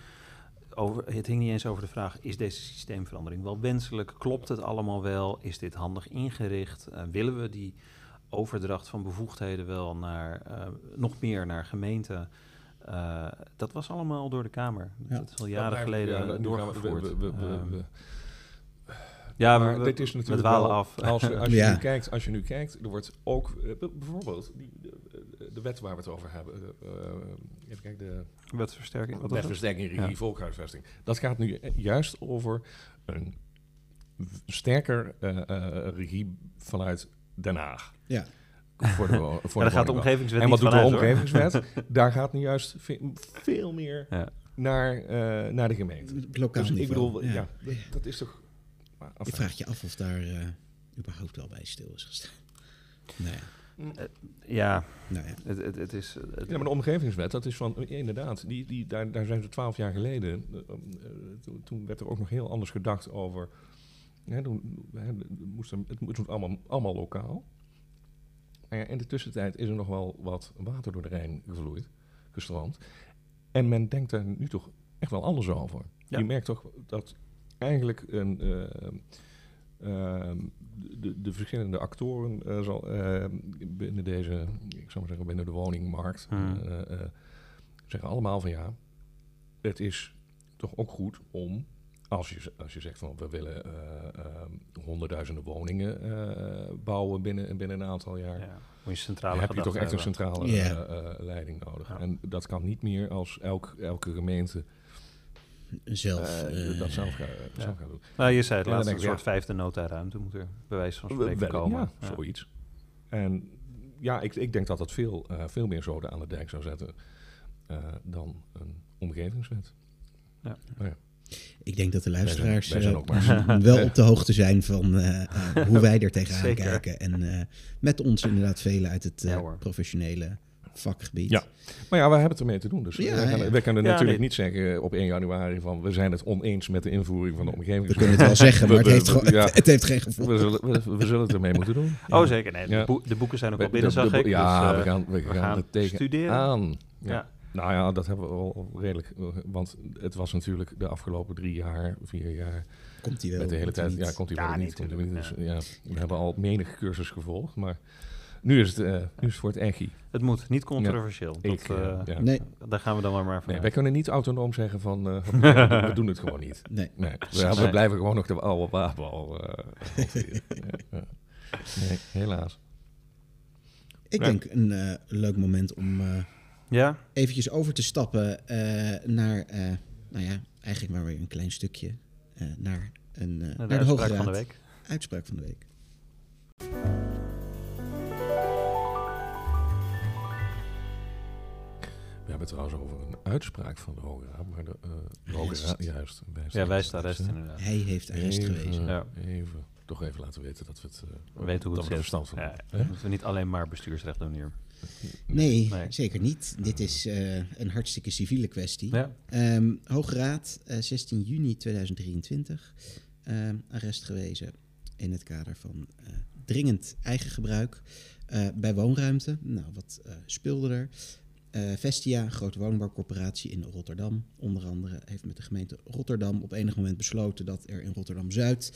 over, het hing niet eens over de vraag, is deze systeemverandering wel wenselijk? Klopt het allemaal wel? Is dit handig ingericht? Eh, willen we die overdracht van bevoegdheden wel naar, eh, nog meer naar gemeenten? Eh, dat was allemaal door de Kamer. Ja. Dat is al jaren Ja, geleden ja, we- doorgevoerd. we- we- we- we- ja, maar we, dit is we natuurlijk dwalen wel- af. Als, je- als, je <laughs> Ja. nu kijkt, als je nu kijkt, er wordt ook bijvoorbeeld die, de, de wet waar we het over hebben. even kijken, de Wetsversterking. Wat wetversterking regie Ja. volkshuisvesting. Dat gaat nu juist over een sterker eh, eh, regie vanuit Den Haag. Ja. Voor de, <laughs> voor Ja, de daar gaat de omgevingswet En wat doet de hoor. omgevingswet? <laughs> Daar gaat nu juist ve- veel meer Ja. naar, eh, naar de gemeente. Lokaal Dus ik bedoel, ja, dat, dat is toch... enfin. vraagt je af of daar eh, überhaupt wel bij stil is gestaan. Nou ja, Ja, nou ja. het, het, het is... het- Ja, maar de omgevingswet, dat is van, inderdaad, die, die, daar, daar zijn ze twaalf jaar geleden, eh, eh, toen, werd er ook nog heel anders gedacht over, hè, toen, hè, het moest, het moest allemaal, allemaal lokaal. Maar ja, in de tussentijd is er nog wel wat water door de Rijn gevloeid, gestroomd. En men denkt daar nu toch echt wel anders over. Ja. Je merkt toch dat eigenlijk een, eh, ehm, de, de verschillende actoren eh, zal, eh, binnen deze, ik zou maar zeggen, binnen de woningmarkt, Hmm. eh, eh, zeggen allemaal van ja, het is toch ook goed om, als je, als je zegt van we willen eh, ehm, honderdduizenden woningen eh, bouwen binnen, binnen een aantal jaar, ja, moet je centrale heb je toch echt een centrale eh, eh, leiding nodig. Ja. En dat kan niet meer als elk, elke gemeente zelf... eh, eh, dat zelf, ga, ja. zelf gaan doen. Nou, je zei het Ja, dan laatst, denk een ik, soort ja. vijfde nota ruimte moet er bij wijze van spreken Wel, komen. Ja, Ja. zoiets. En ja, ik, ik denk dat dat veel, eh, veel meer zoden aan de dijk zou zetten eh, dan een omgevingswet. Ja. Maar ja. Ik denk dat de Wij zijn- luisteraars wij zijn eh, <laughs> wel op de hoogte zijn van eh, eh, hoe <laughs> wij er tegenaan kijken. En eh, met ons inderdaad velen uit het eh, professionele vakgebied. Ja. Maar ja, wij hebben het ermee te doen. Dus Ja, wij, gaan- ja. wij kunnen Ja, natuurlijk nee. niet zeggen op 1 januari van we zijn het oneens met de invoering van de We omgevingswet. kunnen het wel <laughs> zeggen, maar het We- heeft, we- gewoon, ja. het heeft geen gevolg. We zullen, we, we zullen het ermee moeten doen. Oh, zeker. Nee, de, Ja. boe- de boeken zijn ook al We- binnen, de- zag de- ik. Ja, dus, eh, we gaan, we we gaan, gaan er tegen studeren. aan. Ja. Ja. Nou ja, dat hebben we al redelijk. eh, Want het was natuurlijk de afgelopen drie jaar, vier jaar, Komt hij wel? met de hele tijd. niet? Ja, komt hij Ja, wel niet. Dus, ja, we hebben al menig cursus gevolgd, maar nu is het, eh, nu is het voor het moet, niet controversieel. Ik, Dat, eh, eh, ja. Nee, Daar gaan we dan maar maar Nee, vanuit. wij kunnen niet autonoom zeggen van uh, <laughs> we doen het gewoon niet. nee. Nee, we, we Nee. blijven gewoon nog de oude wapenbal. eh. Nee, helaas. Ik Ja. denk een eh, leuk moment om eh, Ja, eventjes over te stappen eh, naar, eh, nou ja, eigenlijk maar weer een klein stukje, eh, naar, een, eh, de, naar de Hoge uitspraak van de week. Uitspraak van de week. We hebben het trouwens over een uitspraak van de Hoge Raad. Maar de, eh, de Hoge Arrest. Raad, juist. wijst Ja, wijst arrest, inderdaad. Hij heeft arrest Even, gewezen. Ja. even, toch even laten weten dat we het... eh, We weten hoe dat het we er zit. verstand van Ja, hebben. we niet alleen maar bestuursrecht doen hier. Nee, Nee. zeker niet. Dit is eh, een hartstikke civiele kwestie. Ja, Ehm, Hoge Raad, eh, 16 juni 2023. ehm, arrest gewezen in het kader van eh, dringend eigen gebruik eh, bij woonruimte. Nou, wat eh, speelde er? Eh, Vestia, grote woningbouwcorporatie in Rotterdam, onder andere, heeft met de gemeente Rotterdam op enig moment besloten dat er in Rotterdam-Zuid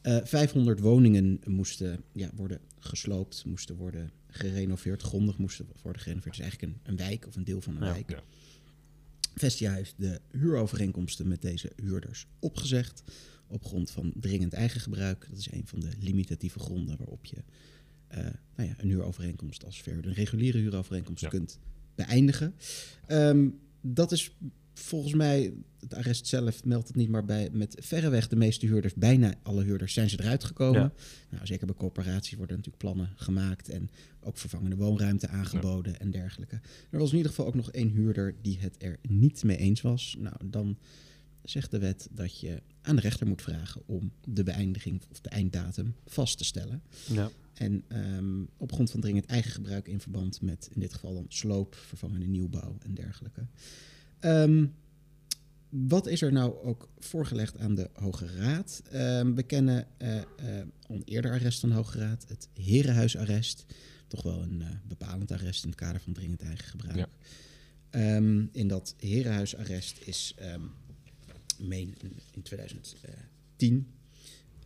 eh 500 woningen moesten ja, worden gesloopt, moesten worden gerenoveerd, grondig moesten worden gerenoveerd. Het is eigenlijk een, een wijk of een deel van een Ja. wijk. Ja. Vestia heeft de huurovereenkomsten met deze huurders opgezegd op grond van dringend eigen gebruik. Dat is een van de limitatieve gronden waarop je eh, nou ja, een huurovereenkomst als verhuurder, een reguliere huurovereenkomst Ja. kunt beëindigen. Ehm, dat is volgens mij, het arrest zelf meldt het niet maar bij, met verreweg de meeste huurders, bijna alle huurders, zijn ze eruit gekomen. Ja. Nou, zeker bij corporaties worden natuurlijk plannen gemaakt en ook vervangende woonruimte aangeboden en dergelijke. Er was in ieder geval ook nog één huurder die het er niet mee eens was. Nou, dan zegt de wet dat je aan de rechter moet vragen om de beëindiging of de einddatum vast te stellen. ja. En ehm, op grond van dringend eigen gebruik in verband met in dit geval dan sloop, vervangende nieuwbouw en dergelijke. Ehm, wat is er nou ook voorgelegd aan de Hoge Raad? Ehm, we kennen eh eh, een eerder arrest van de Hoge Raad, het Herenhuisarrest. Toch wel een eh, bepalend arrest in het kader van dringend eigen gebruik. Ja. In dat Herenhuisarrest is meen in 2010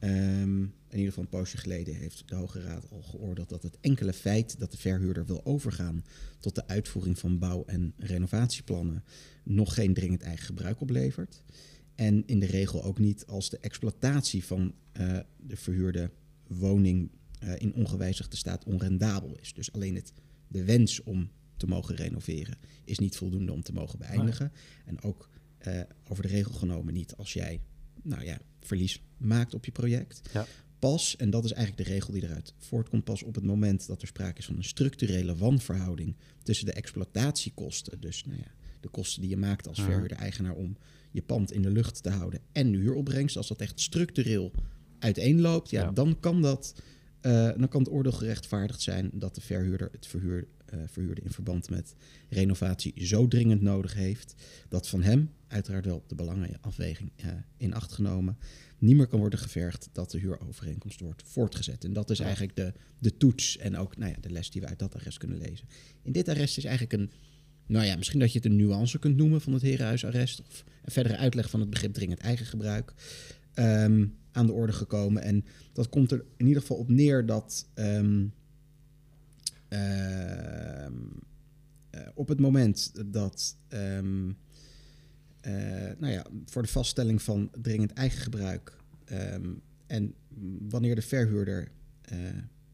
Ehm, in ieder geval een poosje geleden heeft de Hoge Raad al geoordeeld dat het enkele feit dat de verhuurder wil overgaan tot de uitvoering van bouw- en renovatieplannen nog geen dringend eigen gebruik oplevert. En in de regel ook niet als de exploitatie van eh, de verhuurde woning eh, in ongewijzigde staat onrendabel is. Dus alleen het, de wens om te mogen renoveren is niet voldoende om te mogen beëindigen. En ook eh, over de regel genomen niet als jij nou ja, verlies maakt op je project. Ja. Pas, en dat is eigenlijk de regel die eruit voortkomt, pas op het moment dat er sprake is van een structurele wanverhouding tussen de exploitatiekosten, dus nou ja, de kosten die je maakt als Mhm. verhuurder-eigenaar om je pand in de lucht te houden en de huuropbrengst, als dat echt structureel uiteenloopt, ja, Ja. dan kan dat, eh, dan kan het oordeel gerechtvaardigd zijn dat de verhuurder het verhuur, eh, verhuurde in verband met renovatie zo dringend nodig heeft dat van hem, uiteraard wel op de belangenafweging eh, in acht genomen, niet meer kan worden gevergd dat de huurovereenkomst wordt voortgezet. En dat is eigenlijk de, de toets en ook nou ja, de les die we uit dat arrest kunnen lezen. In dit arrest is eigenlijk een, nou ja, misschien dat je het een nuance kunt noemen van het herenhuisarrest of een verdere uitleg van het begrip dringend eigen gebruik ehm, aan de orde gekomen. En dat komt er in ieder geval op neer dat ehm, ehm, eh, op het moment dat ehm, eh, nou ja, voor de vaststelling van dringend eigen gebruik ehm, en wanneer de verhuurder eh,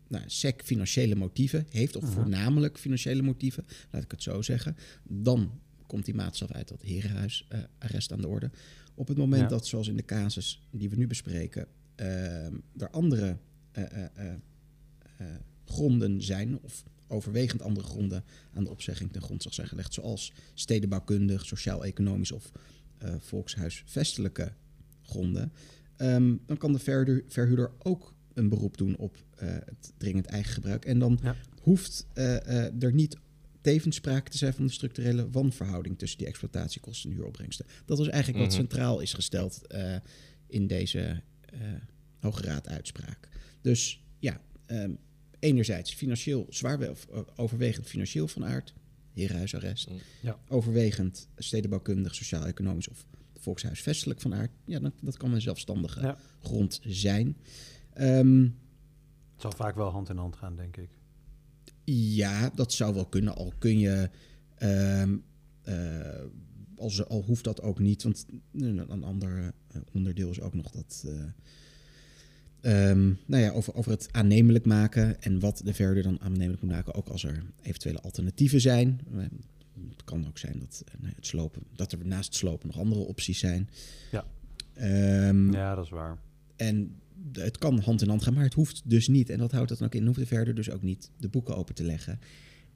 nou, SEC financiële motieven heeft, of Mhm. voornamelijk financiële motieven, laat ik het zo zeggen, dan komt die maatstaf uit dat herenhuisarrest aan de orde. Op het moment Ja. dat, zoals in de casus die we nu bespreken, ehm, er andere eh, eh, eh, eh, gronden zijn, of overwegend andere gronden aan de opzegging ten grondslag zijn gelegd, zoals stedenbouwkundig, sociaal-economisch of eh, volkshuisvestelijke gronden, ehm, dan kan de verhuurder, verhuurder ook een beroep doen op eh, het dringend eigen gebruik. En dan Ja. hoeft eh, er niet tevens sprake te zijn van de structurele wanverhouding tussen die exploitatiekosten en huuropbrengsten. Dat is eigenlijk wat Mhm. centraal is gesteld in deze Hoge Raad uitspraak. Dus ja, ehm, enerzijds financieel zwaar eh, overwegend financieel van aard, herenhuisarrest. Mm. Ja. Overwegend stedenbouwkundig, sociaal-economisch of volkshuisvestelijk van aard. Ja, dat, dat kan een zelfstandige Ja. grond zijn. Ehm, Het zal vaak wel hand in hand gaan, denk ik. Ja, dat zou wel kunnen. Al kun je. ehm, eh, al, ze- al hoeft dat ook niet. Want een, ander eh, onderdeel is ook nog dat. eh, ehm, nou ja, over, over het aannemelijk maken. En wat de verder dan aannemelijk moet maken. Ook als er eventuele alternatieven zijn. Eh, Het kan ook zijn dat, eh, nou ja, het slopen, dat er naast het slopen nog andere opties zijn. Ja. Ehm, Ja, dat is waar. en het kan hand in hand gaan, maar het hoeft dus niet. En dat houdt het dan ook in. Hoeft de verder dus ook niet de boeken open te leggen.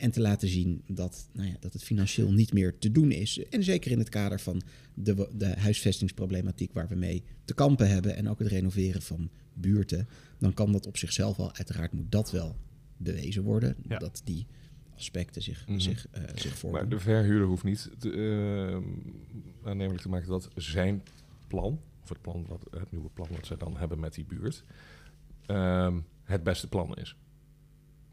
En te laten zien dat, nou ja, dat het financieel niet meer te doen is. En zeker in het kader van de, de huisvestingsproblematiek waar we mee te kampen hebben. En ook het renoveren van buurten. Dan kan dat op zichzelf wel, uiteraard moet dat wel bewezen worden. Ja. Dat die aspecten zich, Mhm. zich, eh, zich voordoen. Maar de verhuurder hoeft niet te, ehm, aannemelijk te maken dat zijn plan, of het, plan wat, het nieuwe plan wat zij dan hebben met die buurt, ehm, het beste plan is.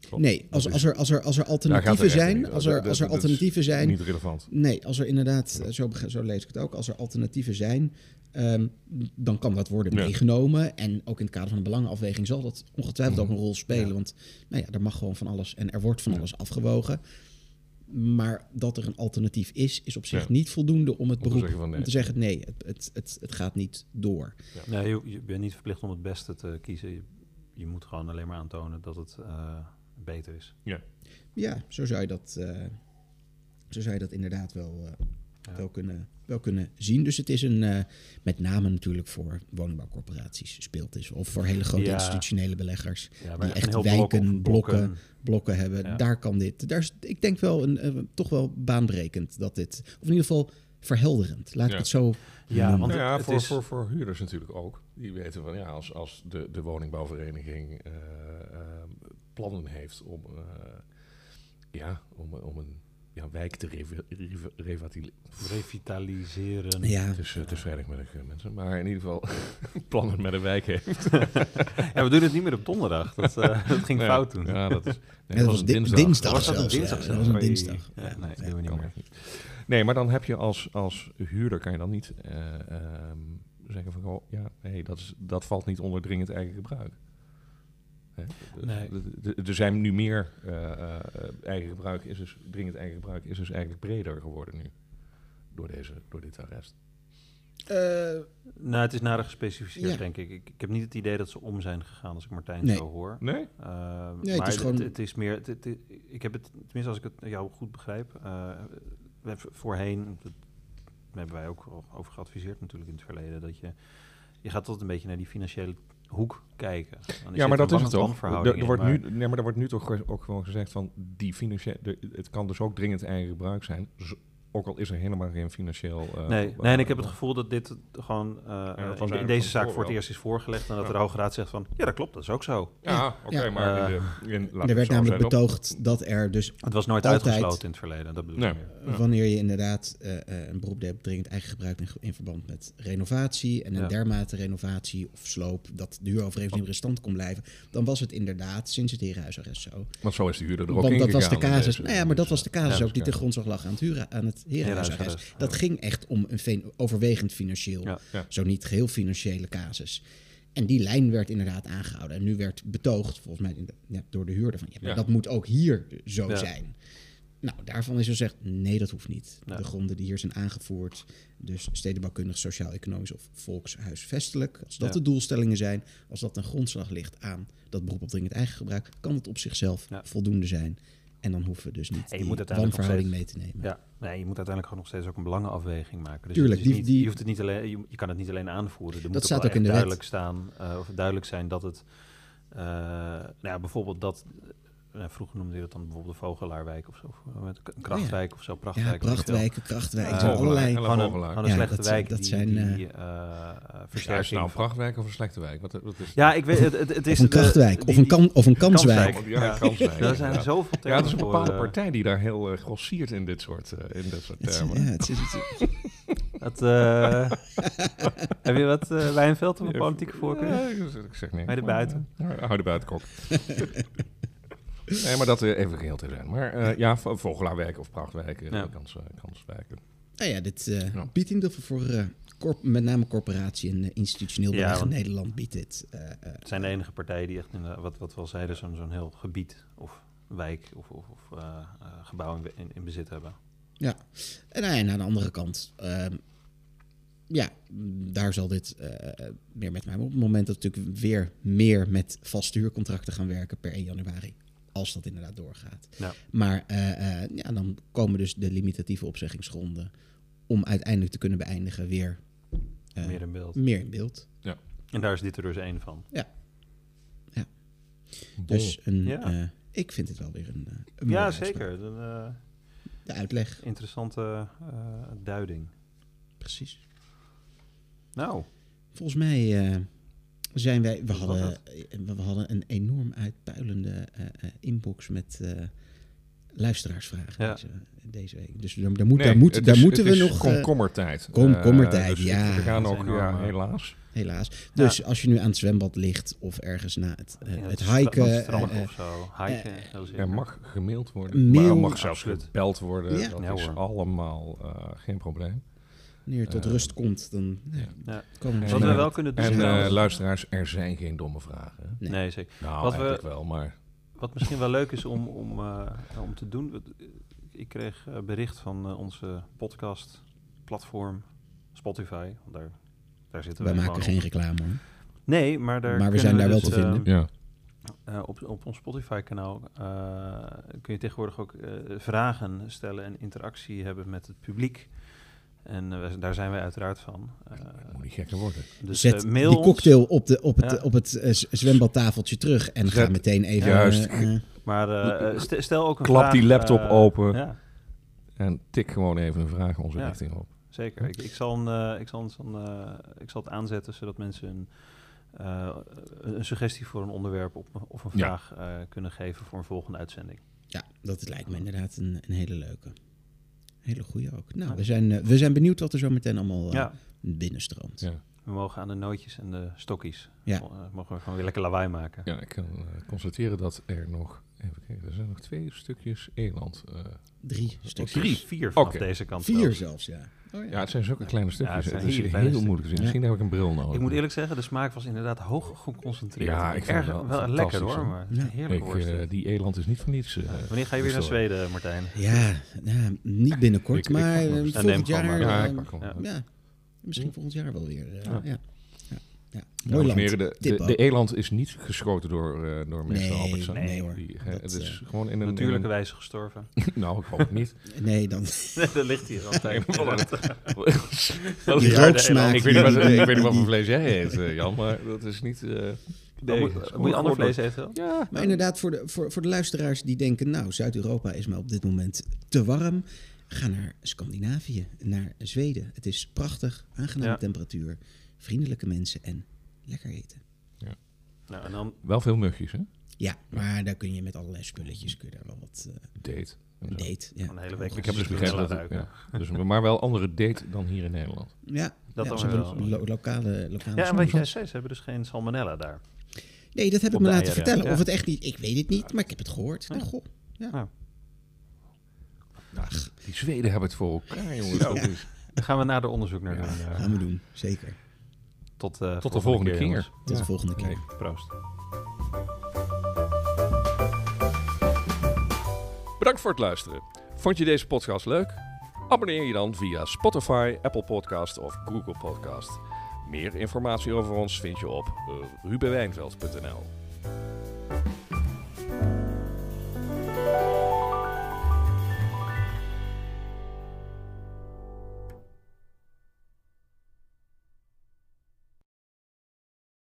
Klopt? Nee, als, als, er, als, er, als er alternatieven zijn, niet. als Dat- er, als er dat is alternatieven zijn, niet relevant. Nee, als er inderdaad, zo, zo lees ik het ook, als er alternatieven zijn, ehm, dan kan dat worden Ja. meegenomen. En ook in het kader van een belangenafweging zal dat ongetwijfeld Mhm. ook een rol spelen. Ja. Want nou ja, er mag gewoon van alles en er wordt van Ja. alles afgewogen. Maar dat er een alternatief is, is op zich Ja. niet voldoende om het Om te beroep zeggen nee. om te zeggen nee, het, het, het, het gaat niet door. Nee, je, je bent niet verplicht om het beste te kiezen. Je, je moet gewoon alleen maar aantonen dat het eh, beter is. Ja, zo zou je dat, eh, zo zou je dat inderdaad wel, eh, Ja. wel, kunnen, wel kunnen zien. Dus het is een, eh, met name natuurlijk voor woningbouwcorporaties speelt is. Of voor hele grote Ja. institutionele beleggers Ja, die echt blok wijken, blokken, blokken hebben. Ja. Daar kan dit. Daar is, ik denk wel een, toch wel baanbrekend dat dit, of in ieder geval verhelderend. Laat Ja. ik het zo Ja, want ja, het voor, is- voor, voor huurders natuurlijk ook. Die weten van ja, als, als de, de woningbouwvereniging plannen heeft om, eh, ja, om, om een ja, wijk te revitaliseren. ja, Het is, het is vrijdagmiddag, eh, mensen. Maar in ieder geval <laughs> plannen met een wijk heeft. <laughs> Ja, we doen het niet meer op donderdag. Dat, eh, <laughs> dat ging Nee, fout toen. Ja, dat is... Nee, Ja, dat was een di- dinsdag. Was dat een zelfs, dinsdag ja. Dat was een dinsdag. Ja, nee, doen we niet meer. Nee, maar dan heb je als, als huurder kan je dan niet eh, ehm, zeggen van, oh, ja, nee, dat, is, dat valt niet onder dringend eigen gebruik. Nee. Er zijn nu meer eh, eh, eigen gebruik, is dus, dringend eigen gebruik is dus eigenlijk breder geworden nu. Door, deze, door dit arrest. Eh, Nou, het is nader gespecificeerd, Ja. denk ik. ik. Ik heb niet het idee dat ze om zijn gegaan, als ik Martijn Nee. zo hoor. Nee? Uh, Nee, het maar is gewoon- het, het is meer... Het, het- ik heb het, tenminste als ik het jou goed begrijp... eh, we hebben voorheen, dat hebben wij ook al over geadviseerd natuurlijk in het verleden... dat je, je gaat tot een beetje naar die financiële hoek kijken. Dan Ja, maar dat is het toch? Er, er wordt maar- nu, nee, maar er wordt nu toch ook gewoon gezegd van die financiële... Het kan dus ook dringend eigen gebruik zijn. Ook al is er helemaal geen financieel... eh, Nee, eh, nee, en ik heb het gevoel dat dit gewoon eh, in, deze zaak voor het eerst is voorgelegd... en dat Ja. de Hoge Raad zegt van... ja, dat klopt, dat is ook zo. Ja, Ja, oké, ja. maar in de, in, laat er werd namelijk zijn, op- betoogd dat er dus Het was nooit Altijd. uitgesloten in het verleden, dat bedoel ik Nee. meer. Ja. Wanneer je inderdaad eh, eh, een beroep deed op dringend eigen gebruik in, in verband met renovatie en een Ja. dermate renovatie of sloop dat de huurovereenkomst niet meer in stand kon blijven, dan was het inderdaad sinds het herenhuisarrest zo. Want zo is de huurder er ook Want dat was de casus. Nou ja, maar dat was de casus Ja, ook die ten grondslag lag aan het, huren, aan het Herenhuisarrest, Dat ging echt om een overwegend financieel, Ja. Ja. zo niet geheel financiële casus. En die lijn werd inderdaad aangehouden. En nu werd betoogd, volgens mij ja, door de huurder, van ja, maar dat moet ook hier zo zijn. Nou, daarvan is gezegd, nee, dat hoeft niet. De gronden die hier zijn aangevoerd, dus stedenbouwkundig, sociaal-economisch of volkshuisvestelijk, als dat de doelstellingen zijn, als dat een grondslag ligt aan dat beroep op dringend eigen gebruik, kan het op zichzelf voldoende zijn. En dan hoeven we dus niet En je moet uiteindelijk mee te nemen. Ja, nee, je moet uiteindelijk gewoon nog steeds ook een belangenafweging maken. Dus Tuurlijk, die- niet, die- je, hoeft het niet alleen, je, je kan het niet alleen aanvoeren. Er Dat moet staat ook, in de wet. duidelijk staan, eh, of duidelijk zijn dat het, eh, nou ja, bijvoorbeeld dat, vroeger noemde je dat dan bijvoorbeeld de Vogelaarwijk of zo, of met een krachtwijk of zo, Ja, prachtwijk. wel. prachtwijken, krachtwijken, Eh, zijn allerlei... Gewoon een, Ja, slechte dat- wijk dat die, zijn, die eh, eh, Versterking nou een van- prachtwijk of een slechte wijk? Wat, wat is Ja, ik weet het. Het, het is Of een de- krachtwijk, die- of een, of een kanswijk. Ja, Ja. kanswijk. <laughs> Er zijn Ja. zoveel Ja, het is een termen bepaalde eh, partij die daar heel uh, grossiert in dit soort, uh, in dit soort termen. ja, het is, eh, <laughs> heb je wat uh, Wijnveld of een politieke voorkeur? Ja, ik, zeg niks. Hou je buiten? Ja, hou de buitenkok. <laughs> nee, maar dat uh, even geheel te zijn. Maar uh, ja, Vogelaarwijk of Prachtwijken, ja. kans, uh, kanswijken. Nou ja, dit uh, ja. biedt in ieder geval voor uh, corp met name corporatie en uh, institutioneel beleg ja, in Nederland biedt dit. uh, het zijn de enige partijen die echt, in de, wat, wat we al zeiden, zo'n zo'n heel gebied of wijk of, of, of uh, gebouw in, in, in, bezit hebben. Ja, en nou ja, aan de andere kant, uh, ja, daar zal dit uh, meer met mij. Maar op het moment dat we natuurlijk weer meer met vaste huurcontracten gaan werken per 1 januari, als dat inderdaad doorgaat. Ja. Maar uh, ja, dan komen dus de limitatieve opzeggingsgronden om uiteindelijk te kunnen beëindigen weer uh, meer in beeld. Meer in beeld. Ja. En daar is dit er dus één van. Ja. ja. Dus een, ja. uh, ik vind het wel weer een. een ja, zeker. Uh, de uitleg. Interessante duiding. Precies. Nou. Volgens mij zijn wij. We hadden, we hadden een enorm uitpuilende inbox met luisteraarsvragen ja. deze, deze week. Dus daar, daar, moet, nee, daar, moet, daar moeten we nog... komkommertijd. Komkommertijd, uh, dus ja. We gaan ook, ja, helaas. Helaas. Dus ja. als je nu aan het zwembad ligt of ergens na het, uh, ja, het hiken... Uh, of zo. Hiken, uh, er mag gemaild worden. Mail, maar mag zelfs gebeld worden. Ja. Dat is allemaal geen probleem. Wanneer je tot rust komt, dan ja. komen we Wat we wel kunnen doen... En luisteraars, er zijn geen domme vragen. Nee, nee zeker. Nou, Wat eigenlijk we, wel, maar... Wat misschien wel leuk is om, om, uh, om te doen. Ik kreeg bericht van onze podcast platform Spotify. Daar, daar zitten wij we maken geen op. reclame hoor. Nee, maar daar Maar we zijn daar dus, wel te vinden. ja. Uh, op, op ons Spotify-kanaal kun je tegenwoordig ook vragen stellen en interactie hebben met het publiek. En uh, daar zijn wij uiteraard van. Uh, Moet niet gekker worden. Dus, Zet uh, mail die cocktail op, de, op het, ja. op het zwembadtafeltje terug en Zet, ga meteen even... Juist. maar st stel ook een Klap vraag, die laptop open ja. en tik gewoon even een vraag onze ja. richting op. Zeker. Ik, ik, zal een, ik, zal een, ik zal het aanzetten zodat mensen een, een suggestie voor een onderwerp op, of een vraag kunnen geven voor een volgende uitzending. Ja, dat lijkt me inderdaad een, een hele leuke. Hele goede ook. Nou, we zijn, uh, we zijn benieuwd wat er zo meteen allemaal uh, ja. binnenstroomt. Ja. We mogen aan de nootjes en de stokjes. Ja. Uh, mogen we gewoon weer lekker lawaai maken. Ja, ik kan constateren dat er nog... Even kijken, er zijn nog twee stukjes eland. Drie stukjes. Drie, vier vanaf okay. deze kant. Vier zelfs, ja. Oh, ja. ja. het zijn zulke kleine stukjes. Ja, het, het is heel, heel moeilijk te zien. Misschien heb ik een bril nodig. Ik moet eerlijk zeggen, de smaak was inderdaad hoog geconcentreerd. Ja, ik vind Erg, wel, wel lekker hoor, maar ja. heerlijk ik, uh, Die eland is niet van niets. Uh, Wanneer ga je weer naar Zweden, Martijn? Ja, ja niet binnenkort, ik, maar ik volgend jaar... Maar. Ja, ik pak ja. ja, misschien volgend jaar wel weer. Ja. Ja. Mooi land. De, de, de, eland is niet geschoten door, uh, door meester nee. Nee, nee hoor. Die, uh, het is uh, gewoon in een... Natuurlijke in wijze gestorven. <laughs> nou, ik hoop het niet. <laughs> nee, dan... <laughs> dat ligt hier altijd. die rooksmaak. Ik weet niet wat, ik weet niet wat voor vlees jij eet, uh, Jan, maar dat is niet... Uh, nee, moet, moet je ander vlees eten? Ja. Maar inderdaad, voor de, voor, voor de luisteraars die denken... nou, Zuid-Europa is me op dit moment te warm... Ga naar Scandinavië, naar Zweden. Het is prachtig, aangename ja. temperatuur, vriendelijke mensen en lekker eten. Ja. Nou, en dan... Wel veel mugjes, hè? Ja, maar daar kun je met allerlei spulletjes kun je daar wel wat... Uh, date. Een date, ja. Een hele week ik heb dus begrepen dat ja. dus, Maar wel andere date dan hier in Nederland. Ja, dat ja, dan ze wel. lo lokale, lokale Ja, en wat jij zei, ze hebben dus geen salmonella daar. Nee, dat heb ik me laten eieren, vertellen. ja. Of het echt niet... Ik weet het niet, maar ik heb het gehoord. Ja. Nou, goh. Ja. Ja. Ach, die Zweden hebben het voor elkaar, jongens. Dan gaan we naar de onderzoek naar Ja. doen. eh. Gaan we doen, zeker. Tot, eh, Tot de volgende keer. Tot Ja. de volgende keer. Nee. Proost. Bedankt voor het luisteren. Vond je deze podcast leuk? Abonneer je dan via Spotify, Apple Podcast of Google Podcast. Meer informatie over ons vind je op uh, rubenwijnveld.nl.